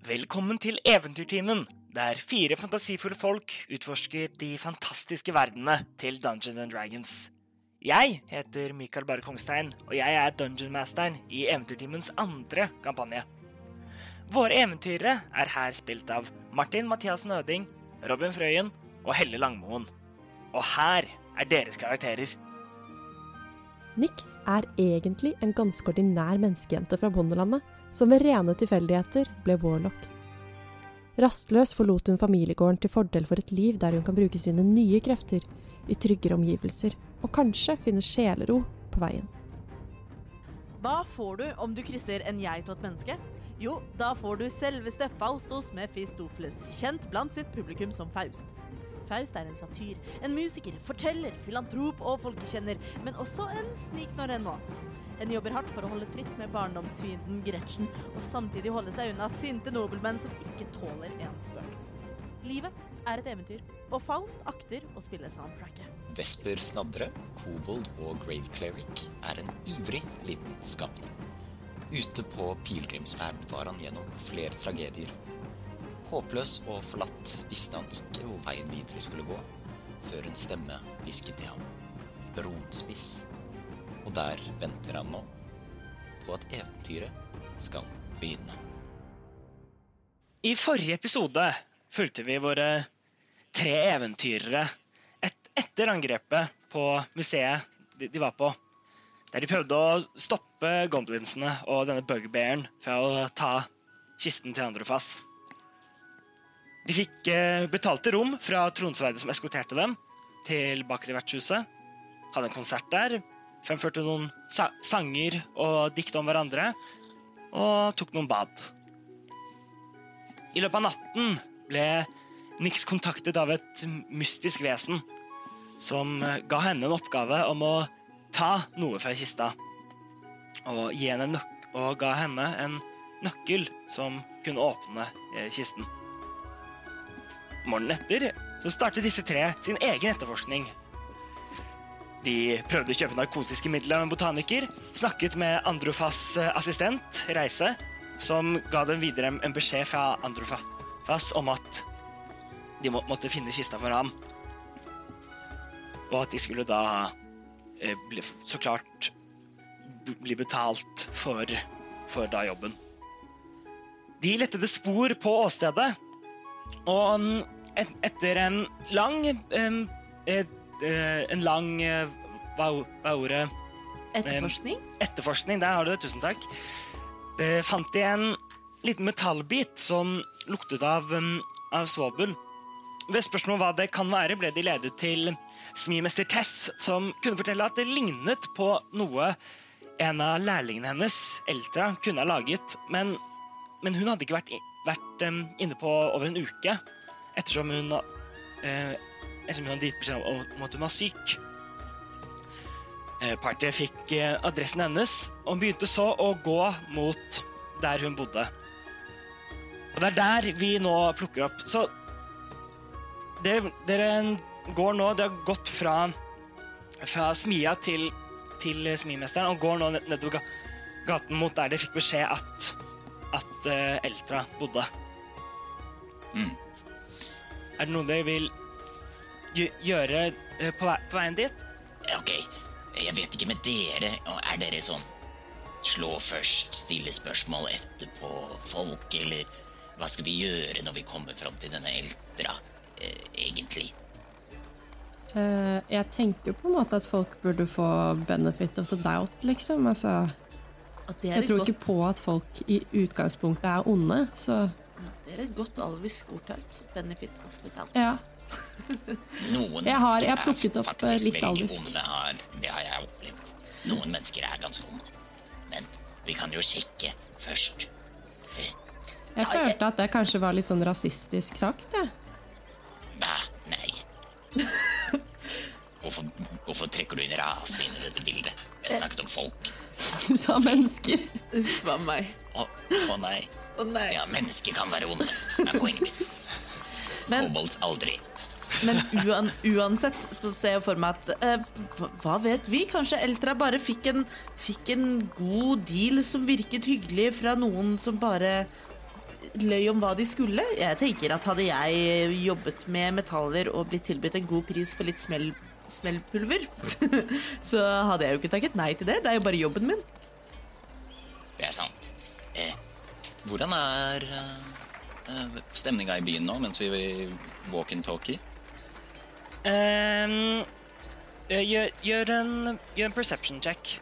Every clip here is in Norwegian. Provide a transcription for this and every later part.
Velkommen til Eventyrtimen, der fire fantasifulle folk utforsker de fantastiske verdenene til Dungeons and Dragons. Jeg heter Mikael Bare Kongstein, og jeg er dungeonmasteren i Eventyrtimens andre kampanje. Våre eventyrere er her spilt av Martin Mathiassen Øding, Robin Frøyen og Helle Langmoen. Og her er deres karakterer. Nix er egentlig en ganske ordinær menneskejente fra bondelandet, som ved rene tilfeldigheter ble warlock. Rastløs forlot hun familiegården til fordel for et liv der hun kan bruke sine nye krefter i tryggere omgivelser, og kanskje finne sjelero på veien. Hva får du om du krysser en geit og et menneske? Jo, da får du selveste Faustos Mephistopheles, kjent blant sitt publikum som Faust. Faust er en satyr, en musiker, forteller, filantrop og folkekjenner, men også en sniknår ennå. En jobber hardt for å holde tritt med barndomsfienden Gretchen, og samtidig holde seg unna sinte nobelmenn som ikke tåler en spøk. Livet er et eventyr, og Faust akter å spille soundtracket. Vesper Snadre, kobold og grave cleric er en ivrig liten skapning. Ute på pilegrimsferd var han gjennom flere tragedier. Håpløs og forlatt visste han ikke hvor veien videre skulle gå, før en stemme hvisket til ham. Bronspiss. Og der venter han nå på at eventyret skal begynne. I forrige episode fulgte vi våre tre eventyrere et, etter angrepet på museet de, var på. Der de prøvde å stoppe goblinsene og denne bugbearen fra å ta kisten til Androfas. De fikk eh, betalte rom fra tronsverdet som eskorterte dem, til vertshuset. Hadde en konsert der. Fremførte noen sa sanger og dikt om hverandre. Og tok noen bad. I løpet av natten ble Nix kontaktet av et mystisk vesen som ga henne en oppgave om å ta noe fra kista. Og, og ga henne en nøkkel som kunne åpne eh, kisten. Morgenen etter så startet disse tre sin egen etterforskning. De prøvde å kjøpe narkotiske midler av en botaniker, snakket med Androfas eh, assistent, Reise, som ga dem videre en beskjed fra Androfas om at de må, måtte finne kista for ham. Og at de skulle da eh, bli, så klart bli betalt for, for da jobben. De lettede spor på åstedet, og et, etter en lang et, uh, En lang uh, hva, er ordet? Etterforskning? Etterforskning, der har du det. Tusen takk. Det fant de en liten metallbit som luktet av, um, av svovel. Ved spørsmål om hva det kan være, ble de ledet til smimester Tess, som kunne fortelle at det lignet på noe en av lærlingene hennes, Eltra, kunne ha laget, men, men hun hadde ikke vært, vært um, inne på over en uke, ettersom hun, uh, hun hadde gitt beskjed om, om at hun var syk. Partiet fikk uh, adressen hennes, og begynte så å gå mot der hun bodde. Og det er der vi nå plukker opp. Så dere, dere går nå Det har gått fra, fra smia til til smimesteren og går nå nedover gaten mot der de fikk beskjed at, at uh, Eltra bodde. Mm. Er det noe dere vil gjøre uh, på, på, veien dit? Ok, jeg vet ikke med dere. Er dere sånn slå først, stille spørsmål etterpå, folk, eller hva skal vi gjøre når vi kommer fram til denne Eldra, uh, egentlig? Uh, jeg tenker på en måte at folk burde få benefit of the doubt, liksom. Altså, jeg tror godt... ikke på at folk i utgangspunktet er onde, så Det er et godt alvisk ordtak. Benefit of the doubt. Ja. Noen jeg har, jeg har plukket opp eh, litt alder. Onde har, det har jeg opplevd. Noen mennesker er ganske onde. Men vi kan jo sjekke først. Jeg ja, følte jeg... at det kanskje var litt sånn rasistisk sagt, jeg. Hva? Nei. Hvorfor, hvorfor, trekker du inn rase inn i dette bildet? Jeg snakket om folk. Du sa mennesker. Uff a meg. Å, å nei. Å nei. Ja, mennesker kan være onde. Det er poenget mitt. Men, Kobolds aldri. Men uan, uansett så ser jeg for meg at eh, Hva vet vi? Kanskje Eltra bare fikk en, fikk en god deal som virket hyggelig fra noen som bare løy om hva de skulle. Jeg tenker at Hadde jeg jobbet med metaller og blitt tilbudt en god pris for litt smell, smellpulver, så hadde jeg jo ikke takket nei til det. Det er jo bare jobben min. Det er sant. Eh, hvordan er eh, stemninga i byen nå mens vi walk and talkie? Eh, gjør, gjør, en, gjør en perception check.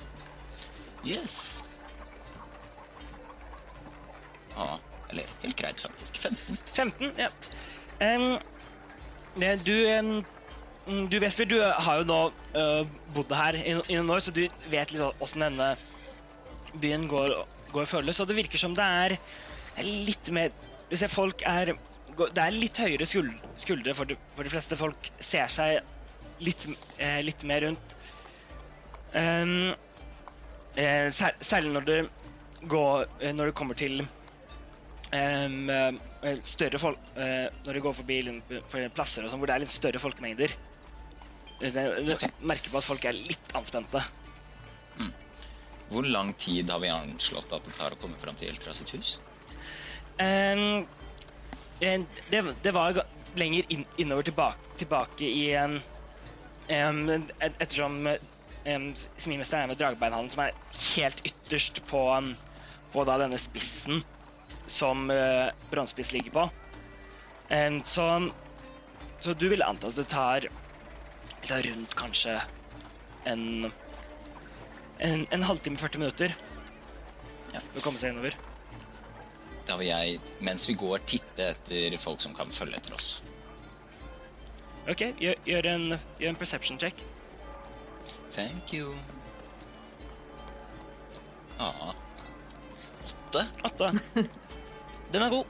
Yes. Ja, eller helt greit, faktisk. 15. 15, ja. Um, du, mm, du Vesper, du har jo nå uh, bodd her i, i noen år, så du vet litt åssen denne byen går, går og føles. Og det virker som det er litt mer Hvis jeg folk er Det er litt høyere skuldre for de, for de fleste. Folk ser seg litt, eh, litt mer rundt. Um, eh, særlig når det går eh, Når det kommer til eh, større folk uh, Når det går forbi for plasser og sånn, hvor det er litt større folkemengder. Du merker på at folk er litt anspente. Hvor lang tid har vi anslått at det tar å komme fram til Eltra sitt hus? Um, det, det var lenger inn, innover tilbake, tilbake i en um, et, Ettersom um, Smimesteren er med dragbeinhallen, som er helt ytterst på, um, på da denne spissen som uh, bronsespiss ligger på. Um, så, så du ville anta at det tar tar rundt kanskje en en, en halvtime, 40 minutter Ja. å komme seg innover. Da vil jeg, mens vi går, titte etter folk som kan følge etter oss. Ok, gjør, gjør, en, gjør en perception check. Thank you. Ja Åtte? Åtte. Den er god.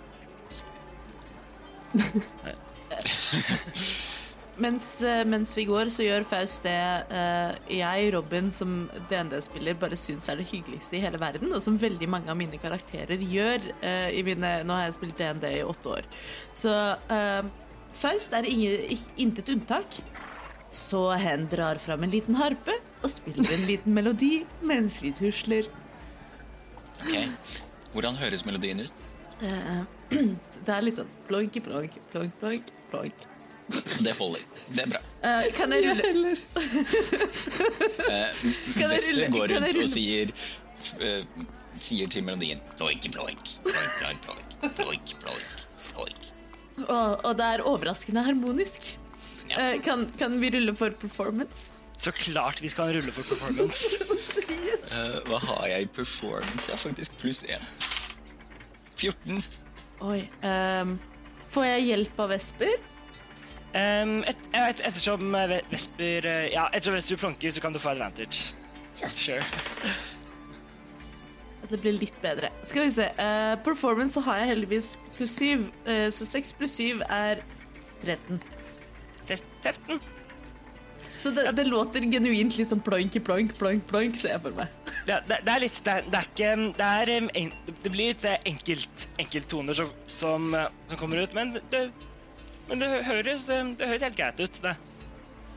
Mens, eh, mens vi går, så gjør Faust det uh, jeg, Robin, som DND-spiller, bare syns er det hyggeligste i hele verden, og som veldig mange av mine karakterer gjør. Uh, i mine, nå har jeg spilt DND i åtte år. Så uh, Faust er intet unntak. Så hen drar fram en liten harpe og spiller en liten melodi mens vi tusler. Ok. Hvordan høres melodien ut? Det er litt sånn plonk, plonk, plonk, plonk, plonk. Det holder. Det er bra. Uh, kan jeg rulle? Eh, Kan jeg rulle- går kan jeg rundt og sier uh, Sier til melodien ploik, ploik, ploik, ploik, ploik, ploik. Og, og det er overraskende harmonisk. Ja. Uh, kan, kan vi rulle for performance? Så klart vi skal rulle for performance. Eh, hva har jeg i performance? Jeg har faktisk pluss én. 14. Oi. Um, får jeg hjelp av Vesper? Um, et, et, ettersom eh, Vesper eh, Ja, ettersom Vesper plonker, så kan du få advantage. Yes. Sure. Det blir litt bedre. Skal vi se. Uh, performance så har jeg heldigvis pluss syv. Uh, så seks pluss syv er 13. 13. Så det, det låter genuint litt sånn ploink, ploink, ploink, ploink, ser jeg for meg. Ja, det, det er litt Det er, det er ikke Det, er, en, det blir litt enkelt enkelttoner som, som, som kommer ut, men det, men det høres, eh, det høres helt greit ut. Det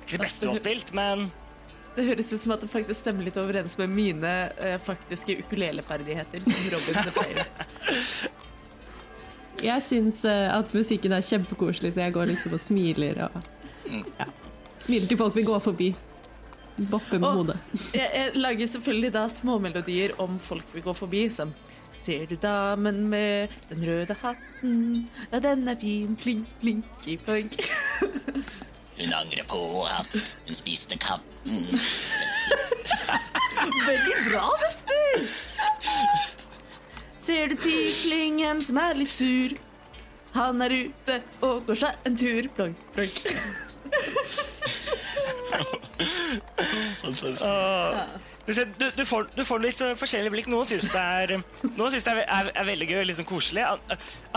ikke det beste du har spilt, men Det høres ut som at det faktisk stemmer litt overens med mine uh, faktiske ukuleleferdigheter som Robin the Jeg syns uh, at musikken er kjempekoselig, så jeg går liksom og smiler og ja. Smiler til folk vi går forbi. Bopper med Og- hodet. Jeg, jeg lager selvfølgelig da småmelodier om folk vi går forbi, som Ser du damen med den røde hatten? Ja, den er fin, klink, klinky, plonk. Hun angrer på at hun spiste katten. Veldig bra, Vesper! Ser du tiklingen som er litt sur? Han er ute og går seg en tur, plonk, plonk. Fantastisk. Ah. ser, du, du, får, du får litt så forskjellige blikk. Noen syns det er, noen synes det er, er, er veldig gøy og sånn koselig.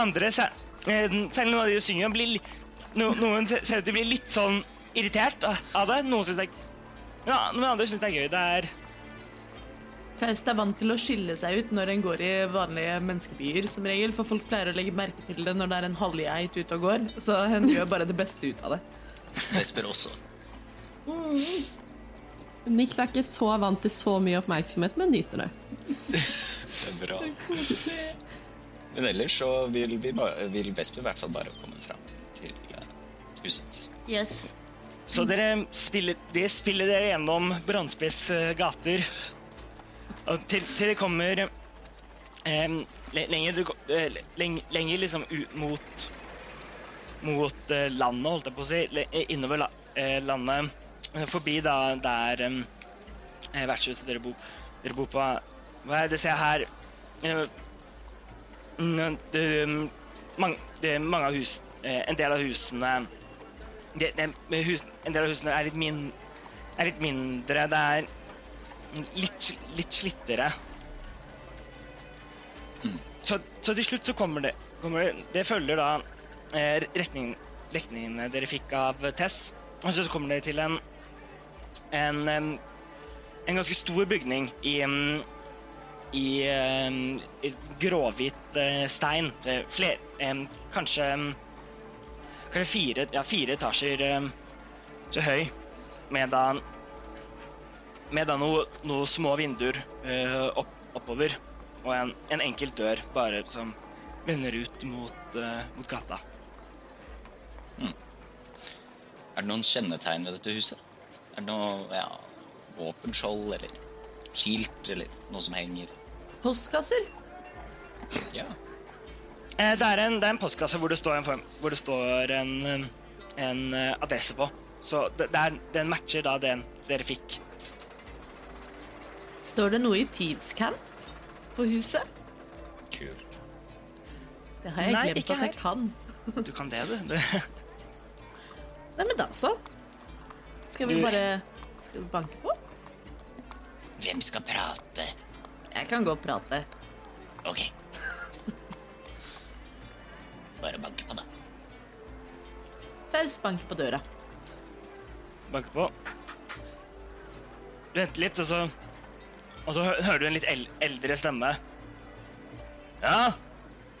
Andre, selv eh, noen av de synger, blir, no, noen ser ut til å bli litt sånn irritert av det. Noen syns det er ja, Noen andre syns det er gøy. Det er Faust er vant til å skille seg ut når en går i vanlige menneskebyer, som regel, for folk pleier å legge merke til det når det er en halvgeit ute og går, så hun gjør bare det beste ut av det. Vesper også. Nix er ikke så vant til så mye oppmerksomhet, men nyter det. Det er bra. Men ellers så vil, vi bare, vil Vesper i hvert fall bare komme fram til eh, huset. Yes. Så dere spiller, dere spiller dere gjennom Brannspiss eh, gater. Og til, til det kommer eh, lenger, eh, leng, lenger liksom ut mot Mot landet, holdt jeg på å si. Innover la, eh, landet. Eh, Forbi da der eh, eh, vertshuset dere, bor- dere bor på. Hva er det ser jeg her? Eh, mm, det, mm, mange, det mange av hus eh, En del av husene det, det, hus, En del av husene er litt, min, er litt mindre. Det er litt, litt slittere. Så, så til slutt så kommer det kommer det, det følger da eh, retning, retningene dere fikk av Tess. Og så kommer det til en en, en ganske stor bygning i i, i gråhvit eh, stein. Er Fler, kanskje kanskje fire, ja, fire etasjer så høy, med da med da noe, noe små vinduer eh, opp, oppover, og en, en enkelt dør bare som vender ut mot, eh, mot gata. Er det noen kjennetegn ved dette huset? Er det noe ja, våpenskjold eller skilt eller noe som henger? Postkasser. Ja. Eh, det, er en, det er en postkasse hvor det står en, form, hvor det står en, en eh, adresse på. Så det, det er, den matcher da den dere fikk. Står det noe i Thieves-kant på huset? Kult. Det har jeg Nei, glemt at jeg her. kan. Du kan det, du. Nei, men da så. Skal vi bare Skal vi banke på? Hvem skal prate? Jeg kan godt prate. Ok. Bare banke på, da. Faust banker på døra. banker på. Vent litt, og så Og så hører du en litt eldre stemme. Ja,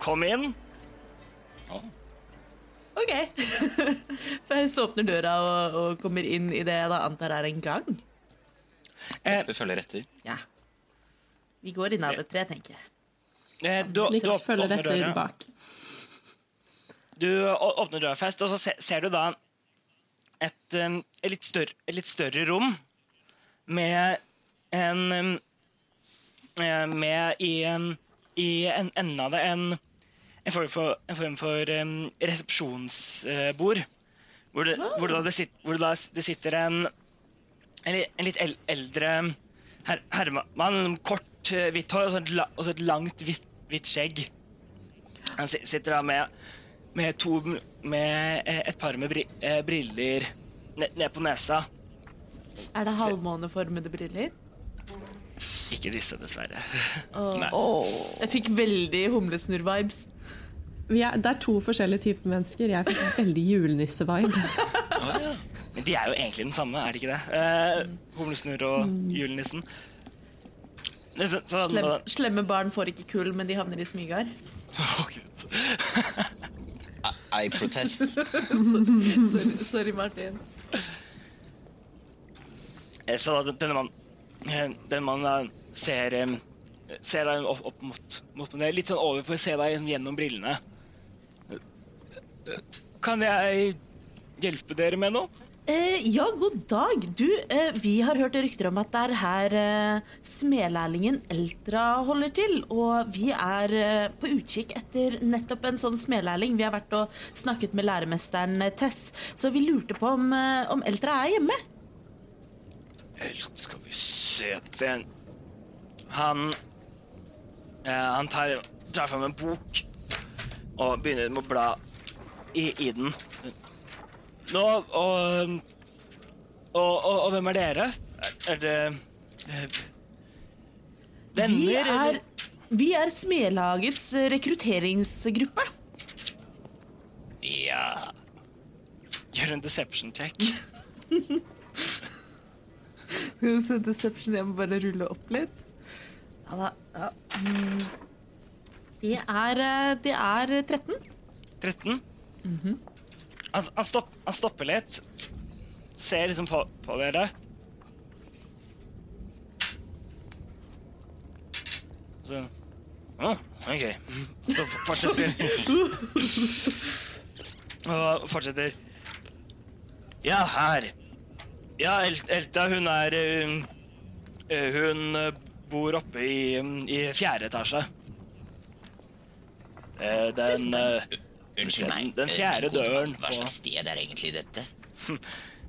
kom inn. OK. Faust åpner døra og, og kommer inn i det jeg da antar er en gang. Eh, Vesper følger etter. Ja. Vi går inn av et tre, tenker jeg. eh, du, du åp- følger etter døra. bak. Du åpner døra først, og så se, ser du da et, um, et, litt større, et litt større rom med en um, eh, Med i, um, i en enden av det en, en form for, en form for um, resepsjonsbord. Hvor, det, hvor, det, da det, sit, hvor det, da det sitter en en, en litt eldre her, herremann med kort, eh, hvitt hår og så et, og så et langt, hvitt, hvitt skjegg. Han sitter da med, med to Med eh, et par med bri, eh, briller ned, ned på nesa. Er det halvmåneformede briller? Ikke disse, dessverre. Nei. Jeg fikk veldig humlesnurr-vibes. Vi er, det er to forskjellige typer mennesker. Jeg fikk veldig julenisse-vibe. Ja. Men de er jo egentlig den samme, er de ikke det? Eh, Humlesnurr og julenissen. Så, så, Slem, slemme barn får ikke kull, men de havner i smygar. Å, Gud. I, I protest. Sorry, sorry Martin. Eh, Så da denne mannen den mannen ser eh, Ser deg opp, opp mot, mot meg, litt sånn over for å se deg gjennom brillene. Kan jeg hjelpe dere med noe? Eh, ja, god dag. Du, eh, vi har hørt rykter om at det er her eh, smedlærlingen Eltra holder til. Og vi er eh, på utkikk etter nettopp en sånn smedlærling. Vi har vært og snakket med læremesteren eh, Tess, så vi lurte på om, eh, om Eltra er hjemme. Helt, skal vi se den. Han eh, Han tar, tar fram en bok og begynner med å bla i, i den. Nå og, og, og, og hvem er dere? Er, det eh, venner, Vi er, eller? vi er Smedlagets eh, rekrutteringsgruppe. Ja. Gjør en deception check. Deception, jeg må bare rulle opp litt. Ja da. Ja. Mm. Det er, eh, det er 13. 13. han, han, stopp, han stopper litt. Ser liksom på, på dere. Så, «Å, Ok. Så fortsetter. Og fortsetter. Ja, her. Ja, El- Elta, hun er eh, eh, Hun eh, bor oppe i, um, i fjerde etasje. Uh, Den eh, Unnskyld meg. Den fjerde døren Hva slags sted er egentlig dette?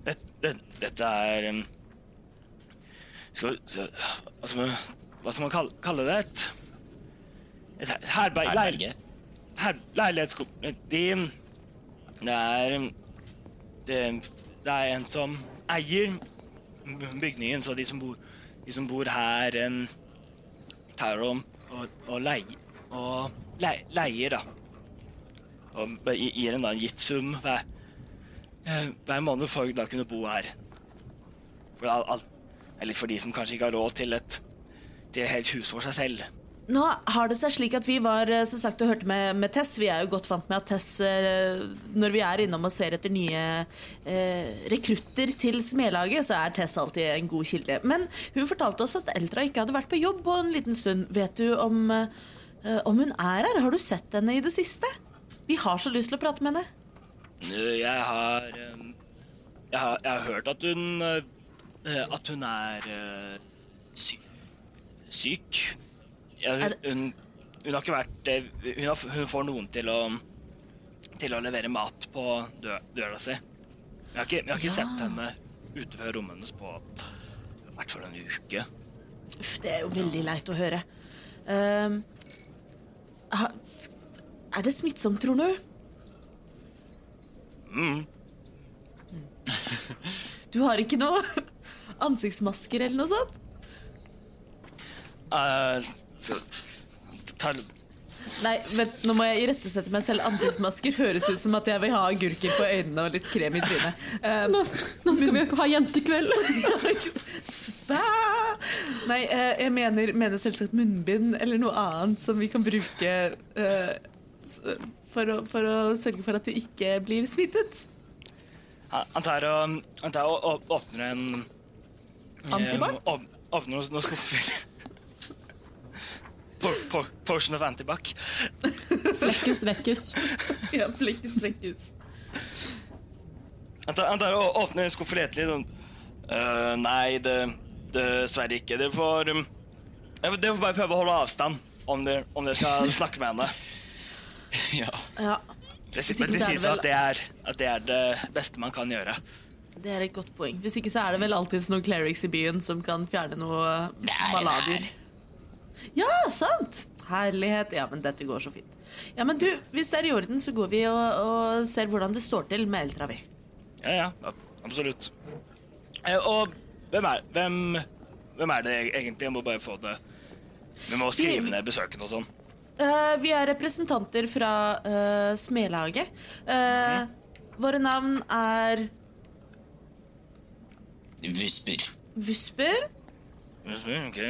det, det, Dette er um, skal, vi- skal, Hva skal man, kalle, kalle det? Et, et herberg... Herberge? her, leilighetskom... De Det er det, det er en som eier bygningen, så de som bor, de som bor her, um, tar om og, og, leier, og le, leier, da. Og gir en da en gitt sum hver, eh, hver måned for da kunne bo her. For, all, eller for de som kanskje ikke har råd til et, til et helt hus for seg selv. Nå har det seg slik at vi var eh, som sagt og hørte med, med Tess. Vi er jo godt vant med at Tess, eh, når vi er innom og ser etter nye eh, rekrutter til smedlaget, så er Tess alltid en god kilde. Men hun fortalte oss at Eldra ikke hadde vært på jobb på en liten stund. Vet du om, om hun er her? Har du sett henne i det siste? Vi har så lyst til å prate med henne. Eh, Jeg har Jeg har, jeg har hørt at hun eh, At hun er syk. syk. Ja, Er hun, hun, hun har ikke vært eh, hun, har, hun får noen til å Til å levere mat på dø, døra si. Jeg har ikke, jeg har ikke sett henne ute fra rommet hennes på i hvert fall en uke. Uff, det er jo veldig leit å høre. Ha, er det smittsomt, tror du? Mm. Du har ikke noe ansiktsmasker eller noe sånt? Eh, så, Nei, vent, nå må jeg irettesette meg selv. Ansiktsmasker høres ut som at jeg vil ha agurker på øynene og litt krem i trynet. Uh, Nå, nå skal vi ha jentekveld! Nei, uh, jeg mener, mener selvsagt munnbind eller noe annet som vi kan bruke eh, s- for, å, for å sørge for at du ikke blir smittet. han tar og, han tar og, og åpner en Antibac? eh, Åpner noen, noen skuffer. Po, po, potion of antibac. Flekkus vekkus. Ja, flekkus, vekkus. Han tar, han tar og åpner en skuff litt. sånn «Øh, Nei, det dessverre ikke. Dere får um, Dere får bare prøve å holde avstand om dere, om dere skal snakke med henne. Ja. Ja, Det, sier- det sies at det, er, at det er det beste man kan gjøre. det er et godt poeng. Hvis ikke så er det vel alltids noen clerics i byen som kan fjerne noe Det er malaria. her. Ja, sant! Herlighet. Ja, men dette går så fint. Ja, men du, hvis det er i orden, så går vi og, og ser hvordan det står til med Eltravi. Ja, ja, absolutt. Eh, og hvem er, hvem, hvem er det egentlig? Jeg må bare få det Vi må skrive ned besøkene og sånn. Eh, vi er representanter fra uh, Smedlaget. Eh, Våre navn er Vusper. Vusper. Ok.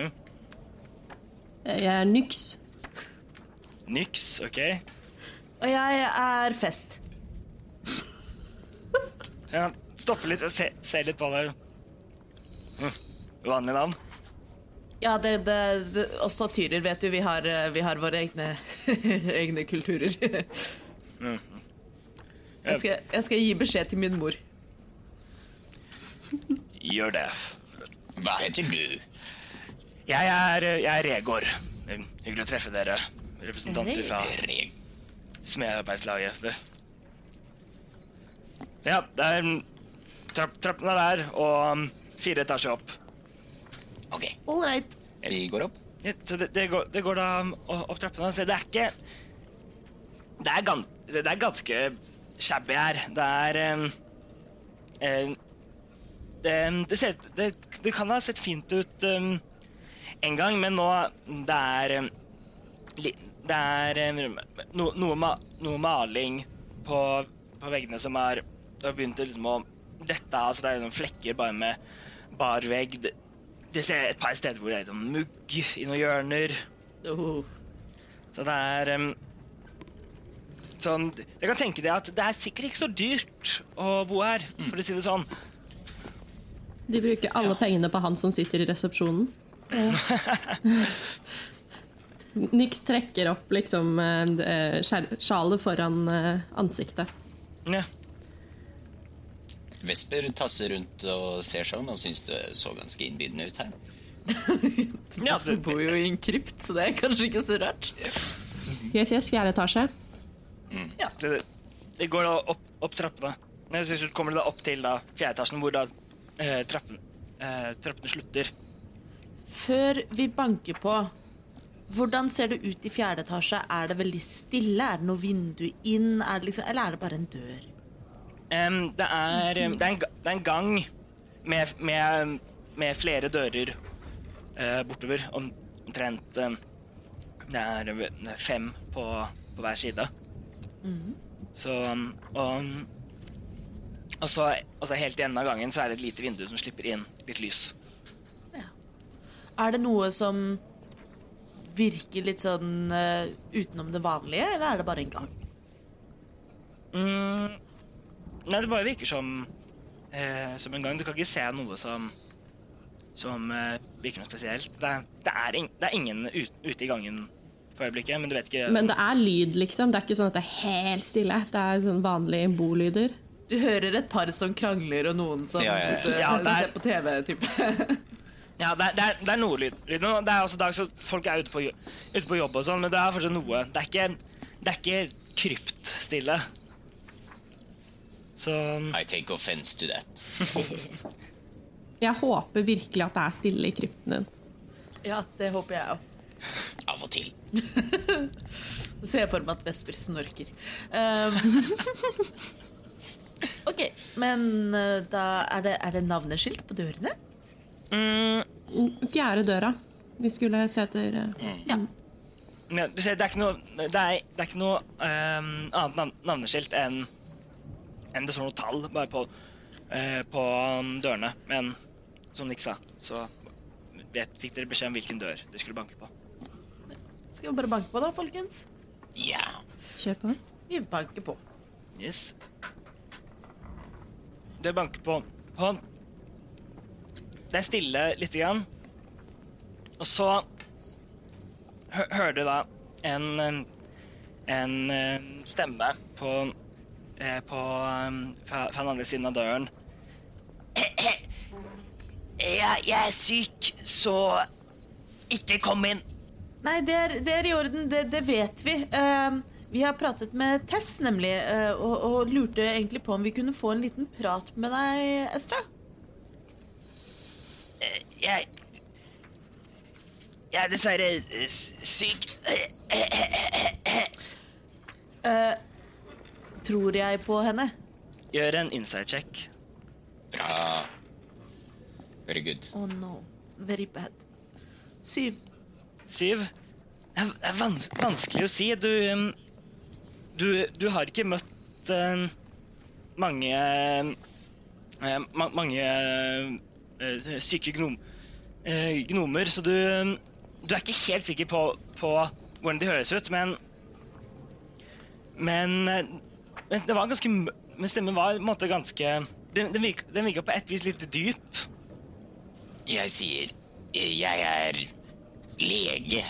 Jeg er Nyx. Nyx, ok. Og jeg er Fest. Jeg stopper litt og se, ser litt på det. Hm, Uvanlig navn. Ja, det, det, det også tyrer, vet du. Vi har, eh, vi har våre egne, egne kulturer. Jeg skal, jeg skal gi beskjed til min mor. Gjør det. Hva heter du? Jeg er, jeg er Regård. Hyggelig å treffe dere. Representanter fra Reg. smedarbeidslaget. Ja, det er mm, trapp, trappene der og um, fire etasjer opp. Ok, All right. vi går opp. Ja, så det, det, går, det går da opp trappene. Så det er ikke Det er, gans, det er ganske shabby her. Det er um, um, det, det, ser, det, det kan ha sett fint ut um, en gang, men nå Det er um, li, Det er um, no, noe, ma, noe maling på, på veggene som har, har begynt å liksom å dette av. Så det er liksom flekker bare med bar vegg. Det, det ser et par steder hvor det er sånn mugg i noen hjørner. Oh. Så det er um, sånn Jeg kan tenke deg at det er sikkert ikke så dyrt å bo her, for å si det sånn. De bruker alle pengene på han som sitter i resepsjonen. Nix trekker opp liksom eh, sjalet foran eh, ansiktet. Ja. Vesper tasser rundt og ser seg om. Han syns det så ganske innbydende ut her. Ja, Du bor jo i en krypt, så det er kanskje ikke så rart. Yes, yes, fjerde etasje. det, det går da opp, opp trappene. Nei, du kommer det da opp til da, fjerde etasjen, hvor da eh, trappen, eh, trappene slutter. Før vi banker på, hvordan ser det ut i fjerde etasje? Er det veldig stille? Er det noe vindu inn? Er det liksom, eller er det bare en dør? Em, det, er, um, det, er en, det er en gang med, med, med flere dører uh, bortover. Om, omtrent um, Det er fem på, på hver side. Så um, og, og så altså helt i enden av gangen så er det et lite vindu som slipper inn litt lys. Er det noe som virker litt sånn uh, utenom det vanlige, eller er det bare en gang? Mm, nei, det bare virker som eh, Som en gang. Du kan ikke se noe som Som eh, virker noe spesielt. Det er, det er, in, det er ingen ut, ute i gangen for øyeblikket, men du vet ikke Men det er lyd, liksom. Det er ikke sånn at det er helt stille. Det er sånn vanlige bolyder. Du hører et par som krangler, og noen som Ja, ja, ja. ute- Ja, er- ser på TV. Type. Ja, det er, det er, det er noe lyd. lyd. nå. Det er også dag, så folk er ute på, ute på jobb og sånn, men det er fortsatt noe. Det er ikke, det er ikke kryptstille. Så I take offense to that. Jeg håper virkelig at det er stille i krypten din. Ja, det håper jeg òg. Av og til. Så ser jeg for meg at Vesper snorker. Um, OK, men eh, da er det, er det navneskilt på dørene? mm, Fjerde døra. Vi skulle se etter mm. Ja. ja, du ser, det er ikke noe, det er, det er ikke noe um, annet navneskilt enn enn det står noe tall bare på, eh, på um, dørene. Men som Nick sa, så vet, fikk dere beskjed om hvilken dør dere skulle banke på. Skal vi bare banke på, da, folkens? Ja. Kjør på. Vi banker på. Yes. Det banker på, på Det er stille lite grann. Og så hører du da en, en stemme på, eh, på fra, fra den andre siden av døren. Jeg, jeg er syk, så ikke kom inn. Nei, det er, det er i orden. Det, det vet vi. Uh, vi har pratet med Tess, nemlig, uh, og, og lurte egentlig på om vi kunne få en liten prat med deg, Estra. Jeg Jeg er dessverre syk. Tror jeg på henne? Gjør en inside check. Bra. Very good. Oh no. Very bad. Syv. Syv. Det er, vans vanskelig å si. Du, um, du, du har ikke møtt uh, mange uh, ma Mange uh, syke gnom eh, gnomer, så du, du er ikke helt sikker på, på hvordan de høres ut, men Men, men det var ganske Men stemmen var på en måte ganske Den, den, virka, den virka på et vis litt dyp. Jeg sier jeg er lege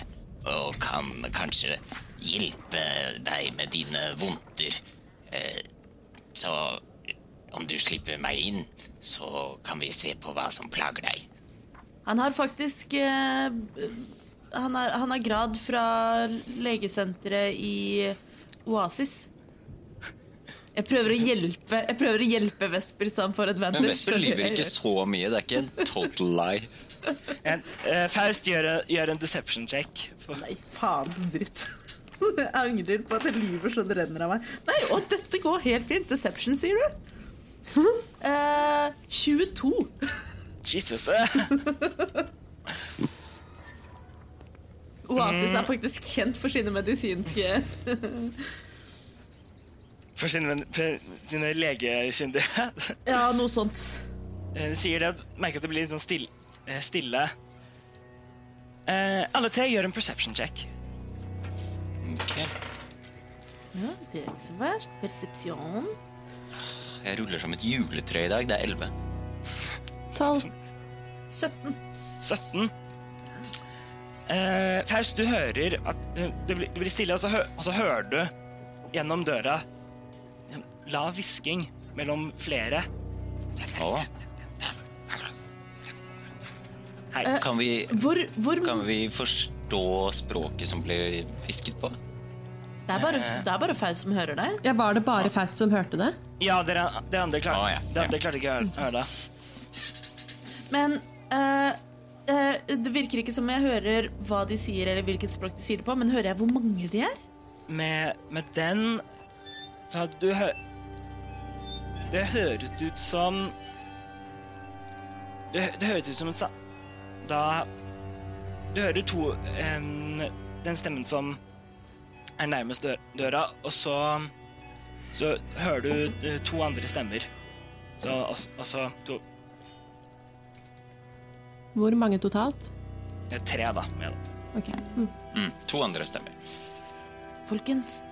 og kan kanskje hjelpe deg med dine vondter. Eh, Så om du slipper meg inn, så kan vi se på hva som plager deg. Han har faktisk eh, han, har, han har grad fra legesenteret i Oasis. Jeg prøver å hjelpe Jeg prøver å hjelpe Vesper så han får advantage. Men Vesper lyver ikke så mye. Det er ikke en total lie. En, eh, Faust gjør, gjør en deception check. Nei, faen så dritt. Jeg angrer på at jeg lyver så det renner av meg. Nei, og dette går helt fint. Deception, sier du? Eh, 22. Jesus. Oasis er faktisk kjent for sine medisinske For sine, sine legekyndige. Ja, noe sånt. Hun sier det at merker at det blir litt sånn stille. eh, stille. Eh, alle tre gjør en perception check. Ok. Ja, det er ikke så verst. Persepsjon. Jeg ruller som et juletre i dag. Det er 11. Tolv. 17. 17. Eh, Faust, du hører at eh, det blir, det blir stille, og så, hø og så hører du gjennom døra lav hvisking mellom flere. Å, Hei. kan, vi, Hvor, hvor kan vi forstå språket som ble hvisket på? det, er bare, det er bare Faust som hører det. Ja, Var det bare Faust som hørte det? Ja, dere, dere andre klarte ah, ja. dere andre klarte ikke å høre, høre det. Men uh, uh, det virker ikke som jeg hører hva de sier, eller hvilket språk de sier det på, men hører jeg hvor mange de er? Med, med den Så du hø... Det høres ut som Det, det høres ut som en sa... Da Du hører to en, Den stemmen som er nærmest dø- døra, og så Så hører du eh, to andre stemmer. Så altså, altså to, Hvor mange totalt? eh, Tre, da. Ja. Okay. Mm. Mm, to andre stemmer. Folkens,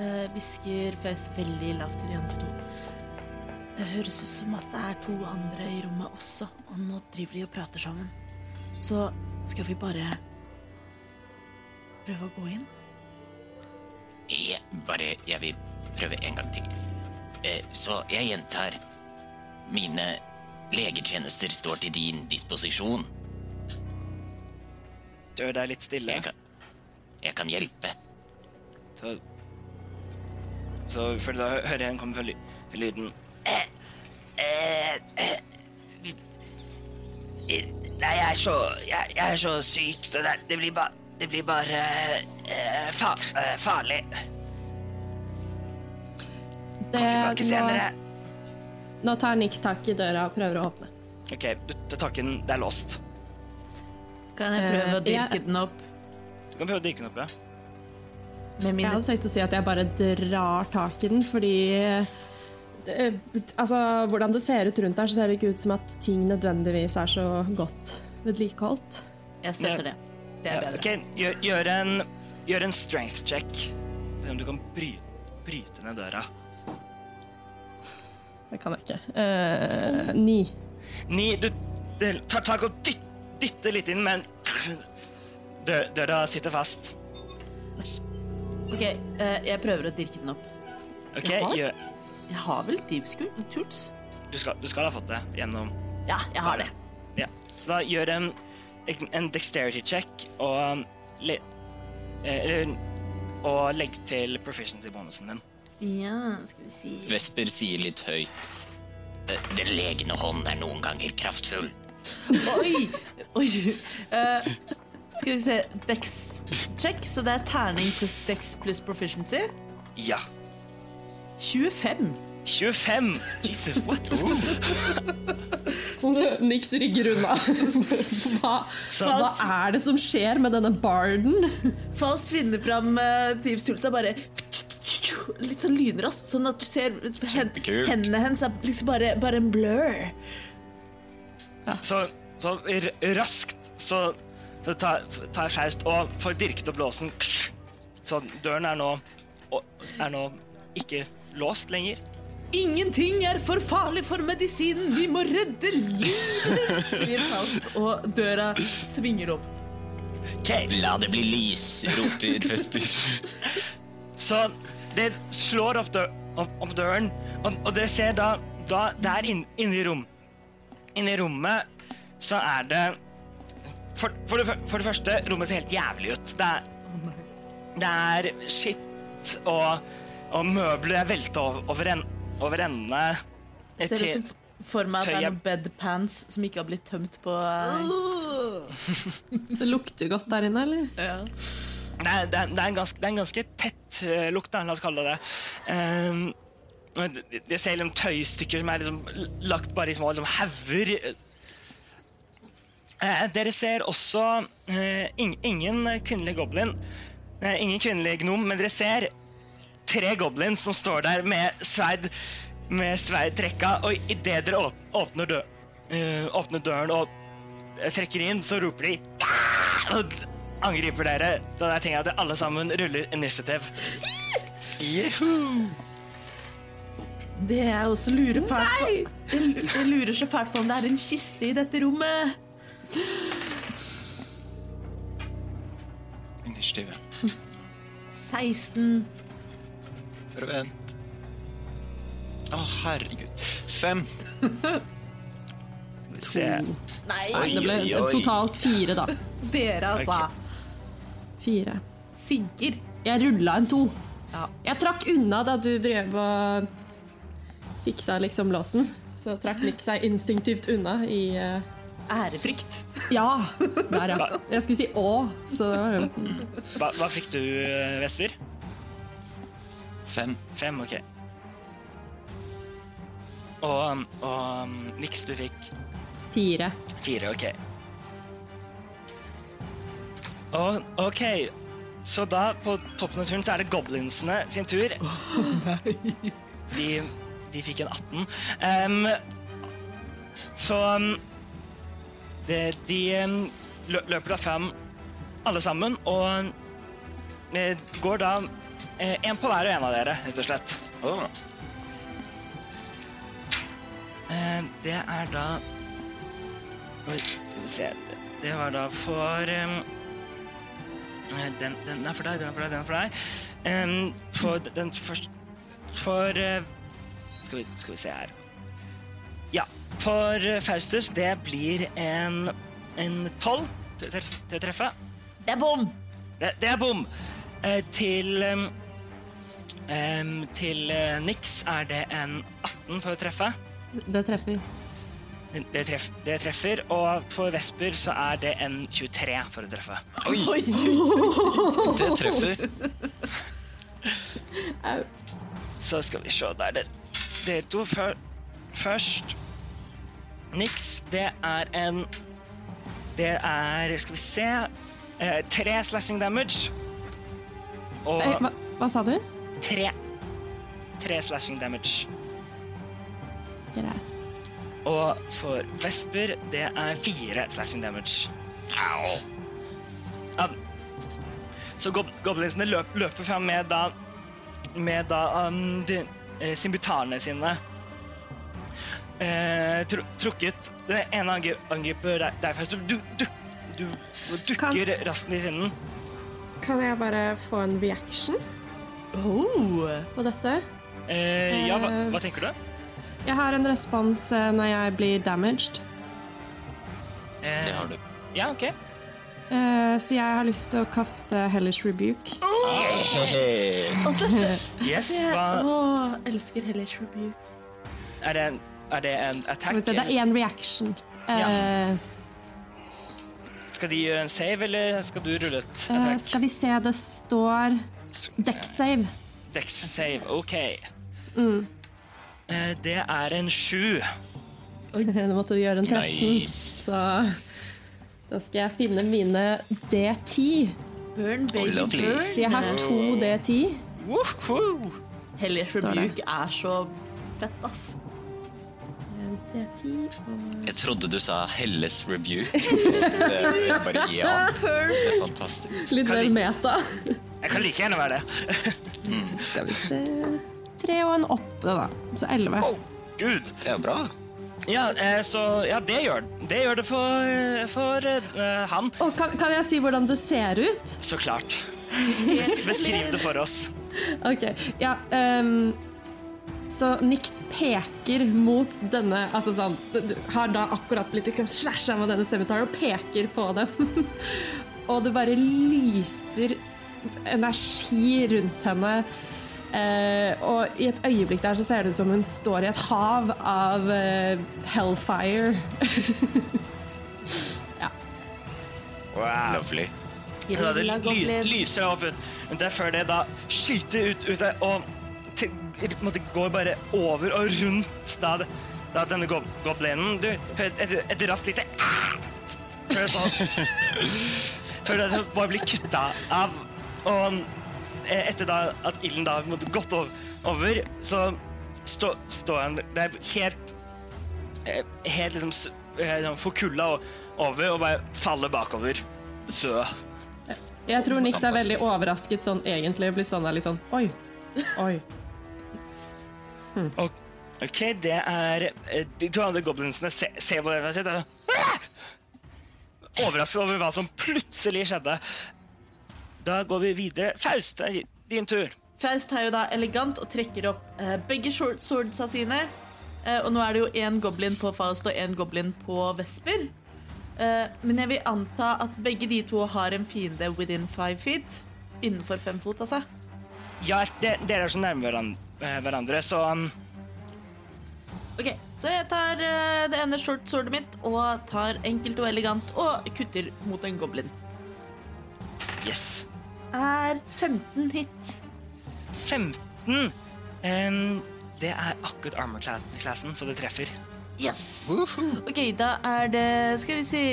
eh, uh, Faust veldig lavt til de andre to. Det høres ut som at det er to andre i rommet også, og nå driver de og prater sammen. Så skal vi bare prøve å gå inn? Jeg, bare, jeg vil prøve en gang til. Eh, så jeg gjentar. Mine legetjenester står til din disposisjon. Dør er litt stille. Jeg kan, jeg kan hjelpe. Så, så for da hører jeg en komme fra lyden eh, eh, eh, eh, Nei, jeg er så Jeg, jeg er så syk, Det, det, det blir bare Det blir bare uh, fa, uh, farlig. Det, Tilbake senere. nå, nå tar Nix tak i døra og prøver å åpne. OK, du tar tak i den. Det er låst. Kan jeg prøve å dyrke dirke jeg- den opp Du kan prøve å dyrke den opp, ja. Med Jeg hadde tenkt å si at jeg bare drar tak i den, fordi eh, Altså, hvordan det ser ut rundt her, så ser det ikke ut som at ting nødvendigvis er så godt vedlikeholdt. Jeg støtter det. Det er bedre. Okay. gjør, gjør, en, gjør en strength check. Se om du kan bryte, bryte ned døra. Det kan jeg ikke. Uh, ni. Ni, du du tar tak og dytter, dytter litt inn, men døra sitter fast. Æsj. Ok, eh, jeg prøver å dirke den opp. Ok, Jaha. gjør, Jeg har vel tools? du, skal, du skal ha fått det gjennom Ja, jeg har det. Ja. Så da gjør en, en dexterity check og, um, le, eh, og legg til proficiency-bonusen din. Ja, skal vi si Vesper sier litt høyt. "Eh, Den legende hånd er noen ganger kraftfull. Oi! Oi. Eh, skal vi se Dex check, så det er terning pluss Dex pluss proficiency. Ja. 25. 25! Jesus, what? Nix rygger unna. hva, hva er det som skjer med denne barden? Faust finner fram uh, Thieves' tools og bare Litt sånn lynraskt, sånn at du ser hen, Hendene hennes er liksom bare, bare en blur. Så, så raskt så, så tar, tar Faust og får dirket opp låsen. Så døren er nå, er nå ikke låst lenger. Ingenting er for farlig for medisinen, vi må redde livet, sier Faust, og døra svinger opp. Okay. La det bli lys, roper Vesper. Så det slår opp, dør, opp, opp døren, og, og dere ser da, da der inn, inne i rom Inne i rommet så er det for, for, det, for det første, rommet ser helt jævlig ut. Det er, det er skitt, og, og møbler er velta over, en, over endene. Jeg ser ut som for meg at det er noen bedpans som ikke har blitt tømt på eh, Det lukter godt der inne, eller? ja. Det er, det, er, det, er en ganske, det er en ganske tett uh, lukt, la oss kalle det det. Um, det, det ser liksom tøystykker som er liksom lagt bare i små liksom, hauger. Eh, dere ser også eh, ingen kvinnelig goblin, eh, ingen kvinnelig gnom, men dere ser tre goblins som står der med sverd med sverd trekka, og idet dere åpner, dø, eh, åpner døren og trekker inn, så roper de «Ah!» og angriper dere. Så da tenker jeg at alle sammen ruller initiativ. Det er også lurer fælt på jeg lurer så fælt på om det er en kiste i dette rommet. Initiativet. 16. Bare vent. Å, herregud. Fem. Skal vi se. Nei, Det ble oi, oi. totalt fire, da. dere altså. Fire. Sinker. Jeg rulla en to. Ja. Jeg trakk unna da du drev og fiksa liksom låsen. Så trakk Nick seg instinktivt unna i eh, Ærefrykt. Ja! Der, ja. Jeg skulle si å, så Hva, hva fikk du, eh, Vesper? Fem. Fem, ok. Og, og um, Nix, du fikk fire. fire, ok. Og, ok, så da på toppen av turen så er det goblinsene sin tur. De, de fikk en 18. Um, så um, de lø- løper da fram alle sammen og eh, går da én på hver og en av dere, rett og slett. Oh. Eh, Det er da Oi, skal vi se Det var da for eh, den, den er for deg, den er for deg, den er for deg. Um, for den første For uh, skal, vi, skal vi se her. Ja. For eh, Faustus, det blir en en tolv til, å treffe. Det er bom! Det, det er bom. Eh, til em, Til eh, Nix er det en 18 for å treffe. Det treffer. Det, treff, det treffer, og for Vesper så er det en 23 for å treffe. Oi! Det treffer. Så skal vi se der. Det, dere to før, først. Nix, det er en Det er Skal vi se eh, Tre slashing damage. Og Eh, hva, hva sa du? tre. Tre slashing damage. Greit. Og for Vesper, det er fire slashing damage. Au. Ja. Så gob goblinsene løp, løper fram med da Med da um, de, eh, simbutarene sine. Eh, tru, trukket Den ene angri angriper deg, deg først. Du, du, du, dukker Kan- raskt i sinnen. Kan jeg bare få en reaction Oh. på dette? Eh, ja, hva, hva tenker du? Jeg har en respons eh, når jeg blir damaged. Eh, Det har du. Ja, OK. Eh, så jeg har lyst til å kaste Hellish Rebuke. Yes, Å, elsker Hellish Rebuke. Er det en, er det en attack? se, det er én reaction. Eh, Skal de gjøre en save, eller skal du rulle et eh, attack? skal vi se, det står Dex save. Dex save, OK. Mm. Eh, det er en sju. Nå måtte du gjøre en 13, Nice. så da skal jeg finne mine D10. Burn, baby, oh, burn. Jeg har to D10. Hellig forbruk Rebuke er så fett, ass. D10 og Jeg trodde du sa Helles review. Det er bare ja. Det er fantastisk. Litt Kan vel meta. Jeg kan like gjerne være det. Skal vi se Tre og en åtte, da. Så elleve. Gud. Det er bra. Ja, eh, så ja, det gjør det. gjør det for, for eh, han. Og kan, kan jeg si hvordan det ser ut? Så klart. Beskriv det for oss. Ok, ja ehm, Så Nix peker mot denne Altså sånn Har da akkurat blitt slasha med denne semitaren og peker på dem. og det bare lyser energi rundt henne. Eh, og i et øyeblikk der så ser det ut som hun står i et hav av eh, hellfire. Wow. Lovely. Ja, det ly, lyser opp. Men det er før det da skyter ut, ut der, og måte går bare over og rundt da, da denne gob goblinen. Du hører et, et raskt lite Før det sånn Før det bare blir kutta av. Og eh, etter da at ilden da måte gått over, så stå- står han Det er helt eh, Helt liksom eh, sånn forkulla og- over og bare faller bakover. Så Jeg tror Nix er veldig overrasket sånn egentlig. Blir sånn der litt sånn Oi. Oi. Og, ok, det er eh, De to andre goblinsene se- ser på det og Overrasket over hva som plutselig skjedde. da går vi videre. Faust, det er din tur. Faust er jo da elegant og trekker opp eh, begge short swordsa sine. Eh, og nå er det jo én goblin på Faust og én goblin på Vesper. Eh, men jeg vil anta at begge de to har en fiende within five feet. Innenfor fem fot, altså. Ja, de- dere er så nærme hverandre, hverandre så um, Ok, Så jeg tar eh, det ene short swordet mitt og tar enkelt og elegant og kutter mot en goblin. yes. Er 15 hit. 15. Um, det er akkurat armor-klassen, så det treffer. Yes! Ok, da er det Skal vi si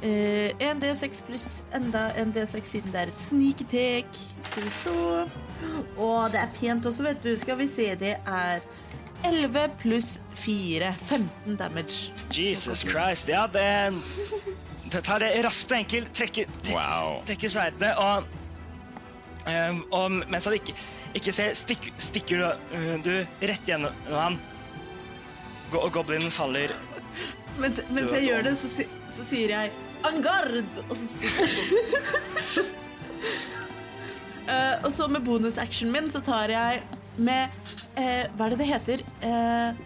uh, 1D6 pluss enda en D6 siden det er et sneak attack. Skal vi se. Og det er pent også, vet du. Skal vi se, det er 11 pluss 4. 15 damage. Jesus Christ. Ja, det, Dette tar det raskt og enkelt. Trekker, trekke, Wow. trekke sverdet, og, em, og mens han ikke, ikke ser, stikk, stikker du, uh, du rett gjennom han. Go- goblinen faller. Mens, mens jeg gjør det, så, så sier jeg En garde! Og så springer jeg. Eh, og så med bonusactionen min så tar jeg med uh, Hva er det det heter? Uh,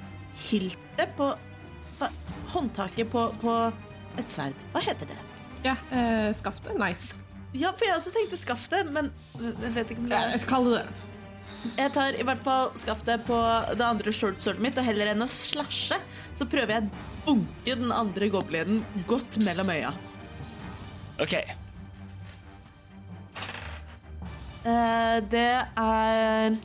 hiltet på hva, Håndtaket på, på et sverd. Hva heter det? Ja, eh, skaftet? Nei. Ja, for jeg også tenkte skaftet, men jeg vet ikke om det er jeg skal det det. Jeg tar i hvert fall skaftet på det andre shortswordet mitt, og heller enn å slashe, så prøver jeg å bunke den andre goblinen godt mellom øya. OK. Det er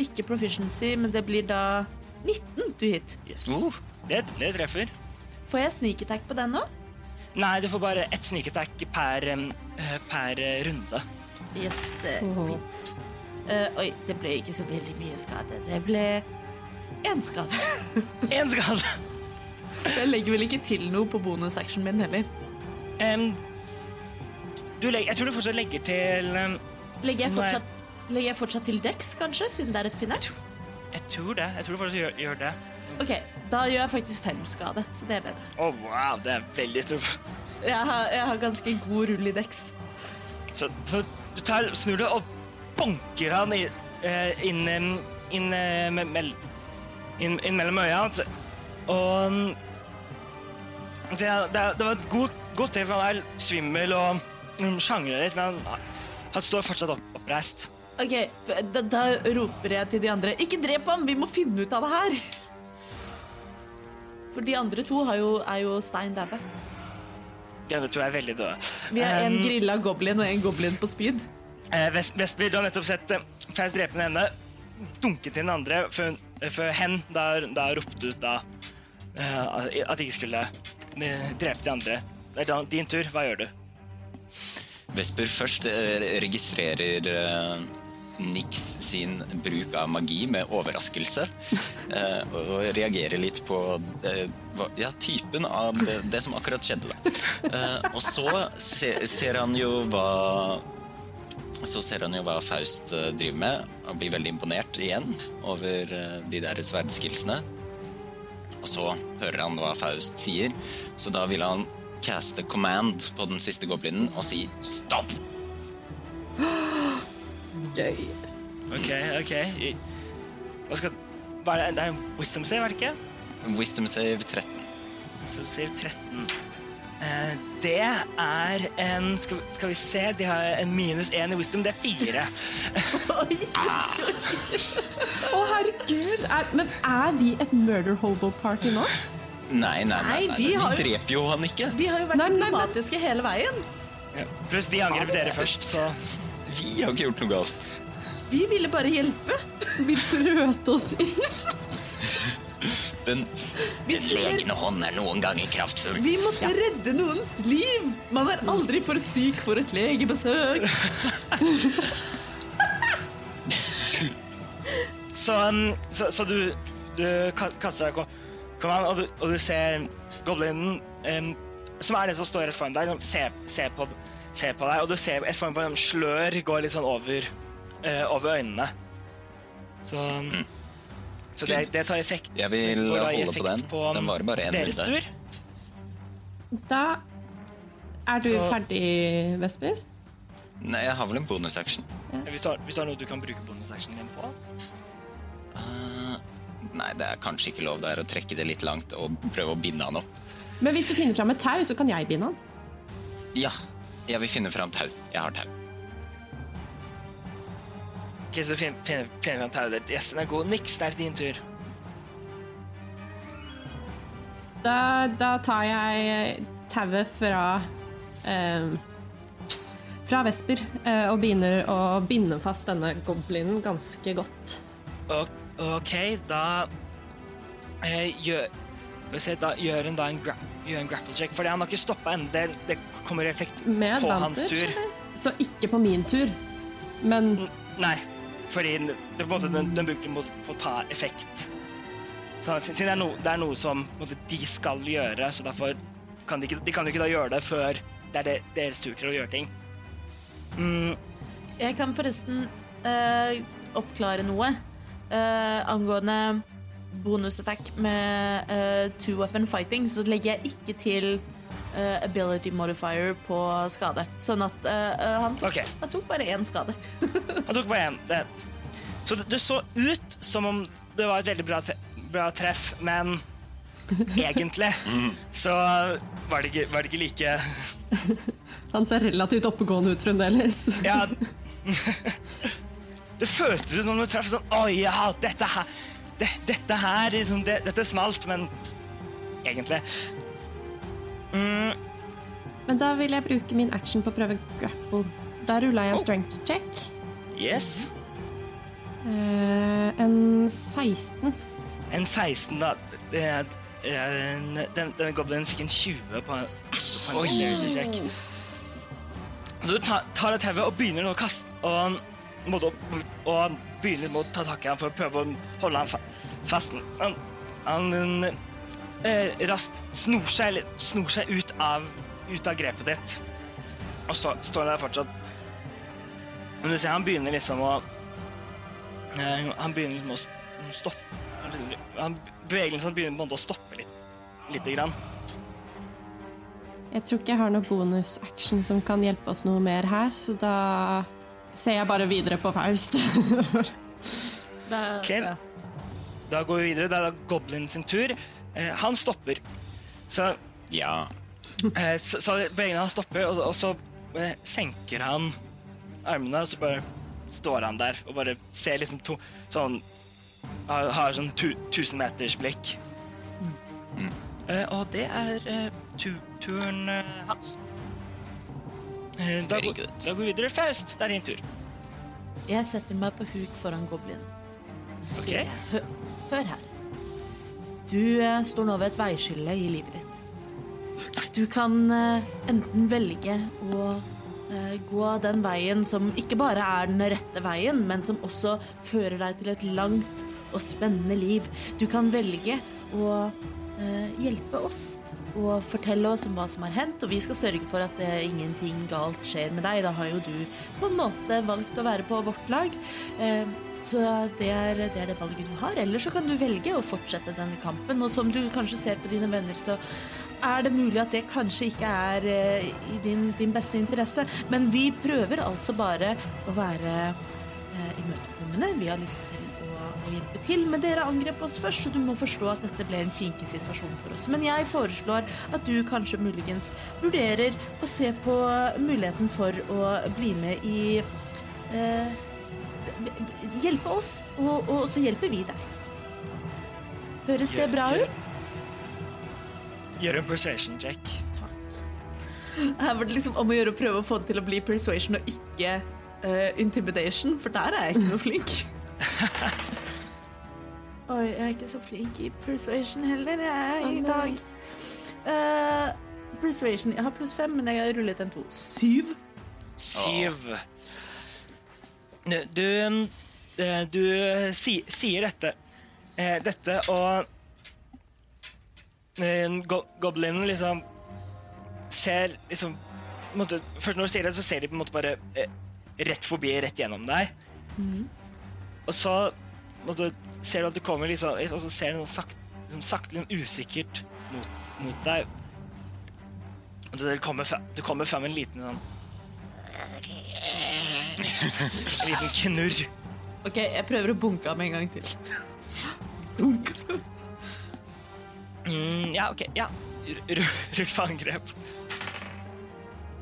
ikke proficiency, men det blir da 19 du hit. Uh, Det, det treffer. Får jeg sneak attack på den nå? Nei, du får bare ett sneak attack per, eh, per eh, runde. Yes, det er fint. Uh, oi, det ble ikke så veldig mye skade. Det ble én skade. Én skade. Jeg legger vel ikke til noe på bonusactionen min heller. Um, du legger, jeg tror du fortsatt legger til em, Legger jeg fortsatt, legger jeg fortsatt til dex, kanskje, siden det er et finess? Jeg tror det. Jeg tror du fortsatt gjør, gjør det. Ok, da gjør jeg faktisk fem skade, så det er bedre. Å, wow, det er veldig stort. Jeg har, jeg har ganske god rull i dex. Så, så du tar, snur det og banker han i, eh, inn, inn, mell, inn, inn mellom øya. altså. Og mm, det, det, det var et godt, godt for han er svimmel og mm, sjangler litt, men han, han står fortsatt opp, oppreist. Ok, da, da roper jeg til de andre Ikke drep ham, vi må finne ut av det her! For de andre to har jo, er jo stein daue. De andre to er veldig døde. Vi har en Um, grilla goblin og en goblin på spyd. Uh, Vest, Vestby, du har nettopp sett eh, Faust drepe den ene, dunket til den andre, før, før hen da, da ropte ut da uh, at de ikke skulle eh, drepe de andre. Det er din tur. Hva gjør du? Vesper først eh, registrerer eh, Nix sin bruk av magi med overraskelse. eh, og reagerer litt på ja, typen av det, det som akkurat skjedde. Da. Og så ser han jo hva så ser han jo hva Faust driver med, og blir veldig imponert igjen over de der sverdskillsene. Og så hører han hva Faust sier, så da vil han caste command på den siste goblinen og si stopp! Gøy. OK, OK. Hva skal er det? er en wisdom save, er det ikke? Wisdom save 13. Wisdom save 13. Eh, det er en skal, vi- skal vi se De har en minus én i wisdom. Det er fire. Å, herregud. Er, men er vi et murder hobo-party nå? Nei, nei, nei, Nei, nei, vi jo- dreper jo han ikke. Vi har jo vært Nei, nei, men- diplomatiske hele veien. Ja. Pluss de angrep dere først, så Vi har ikke gjort noe galt. Vi ville bare hjelpe. Vi brøt oss inn. Den, Den legende hånd er noen ganger kraftfull. Vi måtte redde noens liv. Man er aldri for syk for et legebesøk. Så, um, så, så du, du kaster deg kom, kom an, og, du, og du ser goblinen, um, som er den som står rett foran deg, se, ser, ser, på, se på deg, og du ser et form for en slør går litt sånn over, uh, over øynene. Så, så det, det tar effekt. jeg vil holde på den. um, Den varer bare én minutt. tur. Da er du Så- ferdig, Vesper. Nei, jeg har vel en bonusaction. Hvis, du har, hvis du har noe du kan bruke bonusactionen din på. Eh, nei, det er kanskje ikke lov der å trekke det litt langt og prøve å binde han opp. Men hvis du finner fram et tau, så kan jeg binde han. Ja, jeg vil finne fram tau. Jeg har tau. Ok, så du finner, finner, finner fram tauet ditt. Yes, den er god. Niks, det er din tur. Da, da tar jeg tauet fra eh, fra Vesper eh, og begynner å binde fast denne goblinen ganske godt. Ok, ok, da eh, gjør skal vi se, da gjør en da en, gra gjør en grapple check, fordi han har ikke stoppa ennå. Det, det kommer effekt Med på hans tur. eller? Så ikke på min tur, men N- Nei, fordi det, på en måte, den, den bruker mot på å ta effekt. Så, siden det er, no, det er noe som måte, de skal gjøre, så derfor kan de ikke, de kan jo ikke da gjøre det før det er det, deres tur til å gjøre ting. Mm, Jeg kan forresten øh, oppklare noe eh, angående bonusattack med uh, two weapon fighting. Så legger jeg ikke til eh, ability modifier på skade. Sånn at eh, eh, han, tok, Ok. han tok bare én skade. Han tok bare én. Det. Så det, det så ut som om det var et veldig bra, tre bra treff, men egentlig så var det ikke, var det ikke like han ser relativt oppegående ut fremdeles. Ja Det føltes som du traff sånn Å ja, dette her det, Dette her liksom, det, Dette smalt, men egentlig mm, Men da vil jeg bruke min action på å prøve grapple. Da rulla jeg en Oh. strength check. Yes. Eh, en 16. En 16, da. Det, en, den, goblinen fikk en 20 på, på en dexterity check. Så du tar, tar det tauet og begynner å kaste og, måtte opp, og begynner med å ta tak i ham for å prøve å holde ham fa fast. Han, han eh, raskt snor seg, eller snor seg ut, av, ut av grepet ditt og stå, står der fortsatt. Men du ser han begynner liksom å eh, Han begynner liksom å stoppe han, Bevegelsen begynner å stoppe litt. Lite grann. Jeg tror ikke jeg har noe bonus-action som kan hjelpe oss noe mer her, så da ser jeg bare videre på Faust. Ok. Da går vi videre. Da er det Goblin sin tur. Eh, han stopper. Så, Ja. eh, så, så hans stopper, og, og så eh, senker han armene, og så bare står han der og bare ser liksom to, sånn Har, har sånn tu, tusen meters blikk. Eh, og det er eh, tu, turen eh, hans. Eh, da, Very går- good. da går vi videre. Faust, det er din tur. Jeg setter meg på huk foran goblinen. Så sier jeg, hør, hør her. Du eh, står nå ved et veiskille i livet ditt. Du kan eh, enten velge å eh, gå den veien som ikke bare er den rette veien, men som også fører deg til et langt og spennende liv. Du kan velge å eh, hjelpe oss og fortelle oss om hva som har hendt, og vi skal sørge for at eh, ingenting galt skjer med deg. Da har jo du på en måte valgt å være på vårt lag. Eh, så det er, det er det valget du har. Eller så kan du velge å fortsette denne kampen. Og som du kanskje ser på dine venner, så er det mulig at det kanskje ikke er eh, i din, din beste interesse. Men vi prøver altså bare å være eh, imøtekommende. Vi har lyst til å hjelpe til, men dere angrep oss først, så du må forstå at dette ble en kinkig situasjon for oss. Men jeg foreslår at du kanskje muligens vurderer å se på muligheten for å bli med i eh, Hjelpe oss, og, og så hjelper vi deg. Høres det bra ut? Gjør en persuasion check. Her var det liksom om å gjøre å prøve å få det til å bli persuasion og ikke uh, intimidation, for der er jeg ikke noe flink. Oi, jeg er ikke så flink i persuasion heller, jeg, i dag. Uh, persuasion Jeg har pluss fem, men jeg har rullet en to. Syv. Syv. Du, eh, du si, sier dette. Eh, Dette og Goblinen liksom ser liksom på måte, Først når du sier det, så ser de på en måte bare rett forbi, rett gjennom deg. Og så måte, ser du at du kommer liksom Og så ser du noe sakte, liksom, sakte liksom, usikkert mot, mot deg. Og det kommer, det kommer fram en liten sånn En liten knurr. Ok, jeg prøver å bunke ham en gang til. Mm, ja, OK. Ja. Rull for angrep.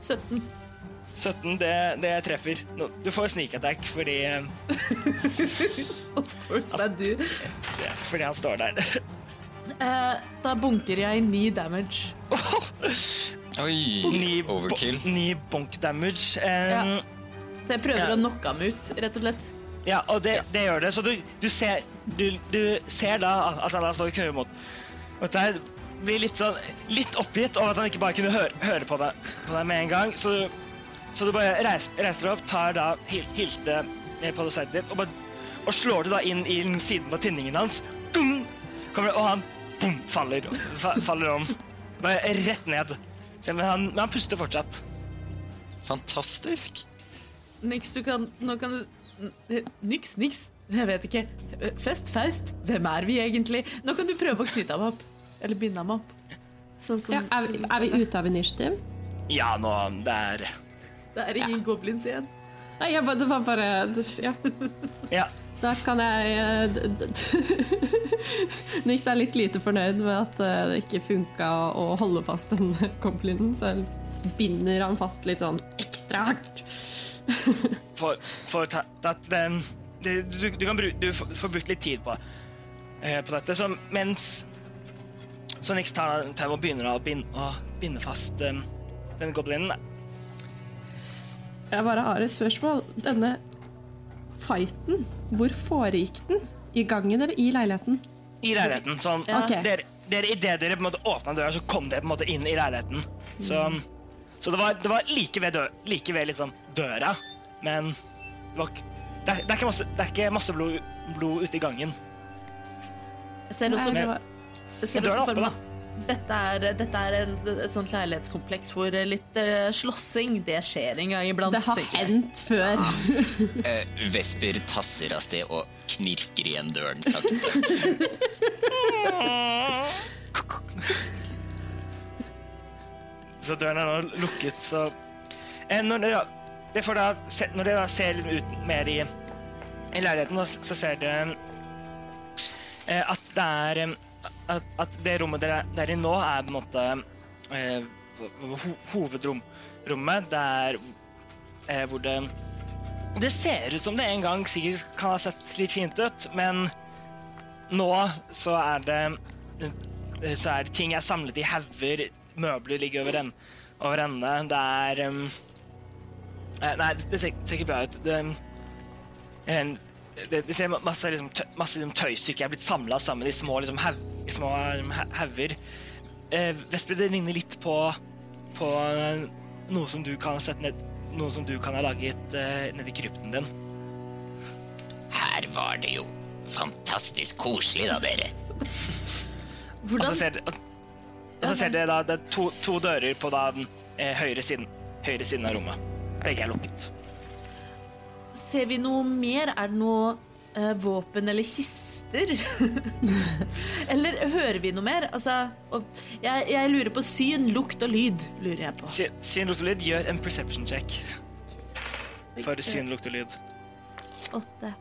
17. 17, det, det treffer. No, Du får sneak attack fordi, eh, Of course, det er du. fordi han står der. Eh, da bunker jeg ni damage. Oi, Ni, bo- overkill. ni bonk damage. Um, Ja. Så jeg prøver Ja. å knocke ham ut, rett og slett. Ja, og det, det gjør det. Så du, du, ser, du, du ser da at han står i knurrer mot Og det blir litt sånn litt oppgitt over at han ikke bare kunne høre, høre på, deg, på deg med en gang. Så, du- så du bare reiser, reiser deg opp, tar da hil, Hilte på sverdet ditt og, bare, og slår det da inn i siden på tinningen hans. Dum! Kommer, og han boom, faller, fa, faller om. Bare rett ned. Men han, men han puster fortsatt. Fantastisk. Nix, du kan Nå kan du Nyx, niks. Jeg vet ikke. Fest, Faust. Hvem er vi egentlig? Nå kan du prøve å knytte ham opp. Eller binde ham opp. Sånn som Ja, er, vi, er vi ute av initiativ? Ja, nå Det er Det er ingen goblins igjen. Nei, jeg, bare- det var bare det- Ja. Ja. Da kan jeg eh, Nix er litt lite fornøyd med at eh, det ikke funka å holde fast den goblinen, så jeg binder han fast litt sånn ekstra hardt. for, for ta, at den det, du, du, kan bruke du får får brukt litt tid på, eh, på dette. Så mens Så Nix tar, tar og begynner å binde, å binde fast um, den goblinen. Jeg bare har et spørsmål. Denne fighten, hvor foregikk den? I gangen eller i leiligheten? I leiligheten. Sånn, Ja. Ok. dere, dere, Idet dere på en måte åpna døra, så kom dere på en måte inn i leiligheten. Så, så det, var, det var like ved, dø, like ved liksom døra, men det, var, det, er, det, er ikke masse, det er ikke masse blod, blod ute i gangen. Jeg ser også, Nei, det jeg ser Men også er oppe, meg dette er, dette er en, et sånt leilighetskompleks hvor litt eh, slåssing, det skjer en gang iblant. Det har tenker jeg. hendt før. Eh, Vesper tasser av sted og knirker igjen døren sakte. Så døren er nå lukket, så eh, når, dere, det får da, se, når dere da ser liksom ut mer i, i leiligheten, så så ser dere eh, at det er eh, at, at det rommet dere er i nå, er på en måte eh, ho, hovedrommet. Der eh, hvor det Det ser ut som det en gang sikkert kan ha sett litt fint ut, men nå så er det eh, så er ting er samlet i hauger, møbler ligger over, en, over ende. Det er um, Nei, det ser, ser ikke bra ut. Det, en, det, det ser masse, liksom, tø, masse liksom, tøystykker er blitt samla sammen i små, liksom, ha- hauger. Eh, Vesper, det ligner litt på, på eh, noe som du kan ha sett ned Noe som du kan ha laget eh, nedi krypten din. Her var det jo fantastisk koselig, da, dere. Og så Hvordan ser, og, og så ser dere da det er to, to dører på da, den eh, høyre, siden, høyre siden av rommet. Begge er lukket. Ser vi noe mer? Er det noe eh, våpen eller kister? eller hører vi noe mer? Altså, og jeg, jeg lurer på syn, lukt og lyd. lurer jeg på. Syn, syn, lukt og lyd, gjør en perception check. For syn, lukt og lyd. Åtte.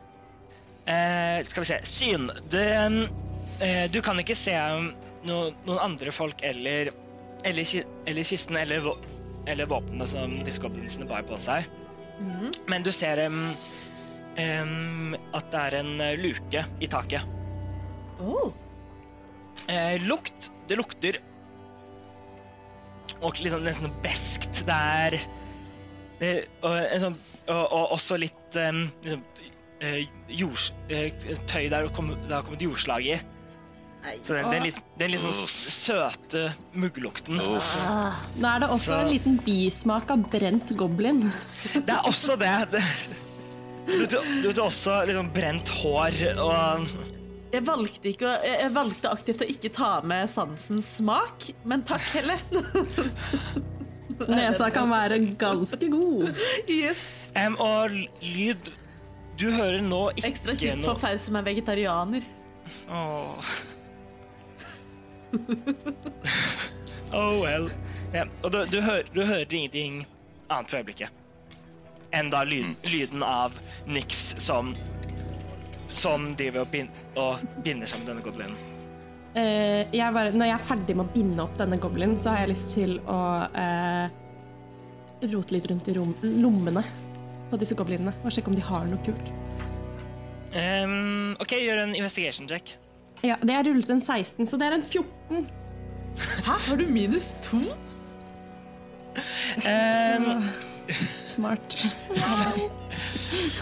Eh, skal vi se. Syn. Du, eh, du kan ikke se um, no, noen andre folk eller, eller, eller kisten eller, eller våpnene som disse goblinsene bar på seg. Men du ser um, um, at det er en eh, luke i taket. Oh. Eh, lukt. Det lukter og sånn nesten beskt. Det er det, og, sånn, og, og også litt um, liksom, eh, jords, eh, tøy der det har kommet jordslag i. Så den, den, litt, den litt sånn søte mugglukten. Nå er det også Så- en liten bismak av brent goblin. Det er også det. det du vet du litt også liksom brent hår og Jeg valgte, ikke, å- jeg jeg valgte aktivt å ikke ta med sansens smak, men takk heller. Nesa kan være ganske god. yes. Um, Og lyd Du hører nå ikke Ekstra kjipt for Faus som er vegetarianer. Åh. oh well. Ja, og du, du, hører, du hører ingenting annet for øyeblikket. enn da lyd, lyden av Nix som som driver og, bin, og binder sammen denne goblinen. Uh, jeg bare, når jeg er ferdig med å binde opp denne goblinen, så har jeg lyst til å uh, rote litt rundt i rom, lommene på disse goblinene og sjekke om de har noe kult. Um, OK, gjør en investigation check. Ja, Det er rullet en 16, så det er en 14. Hæ, har du minus to? Um, Smart.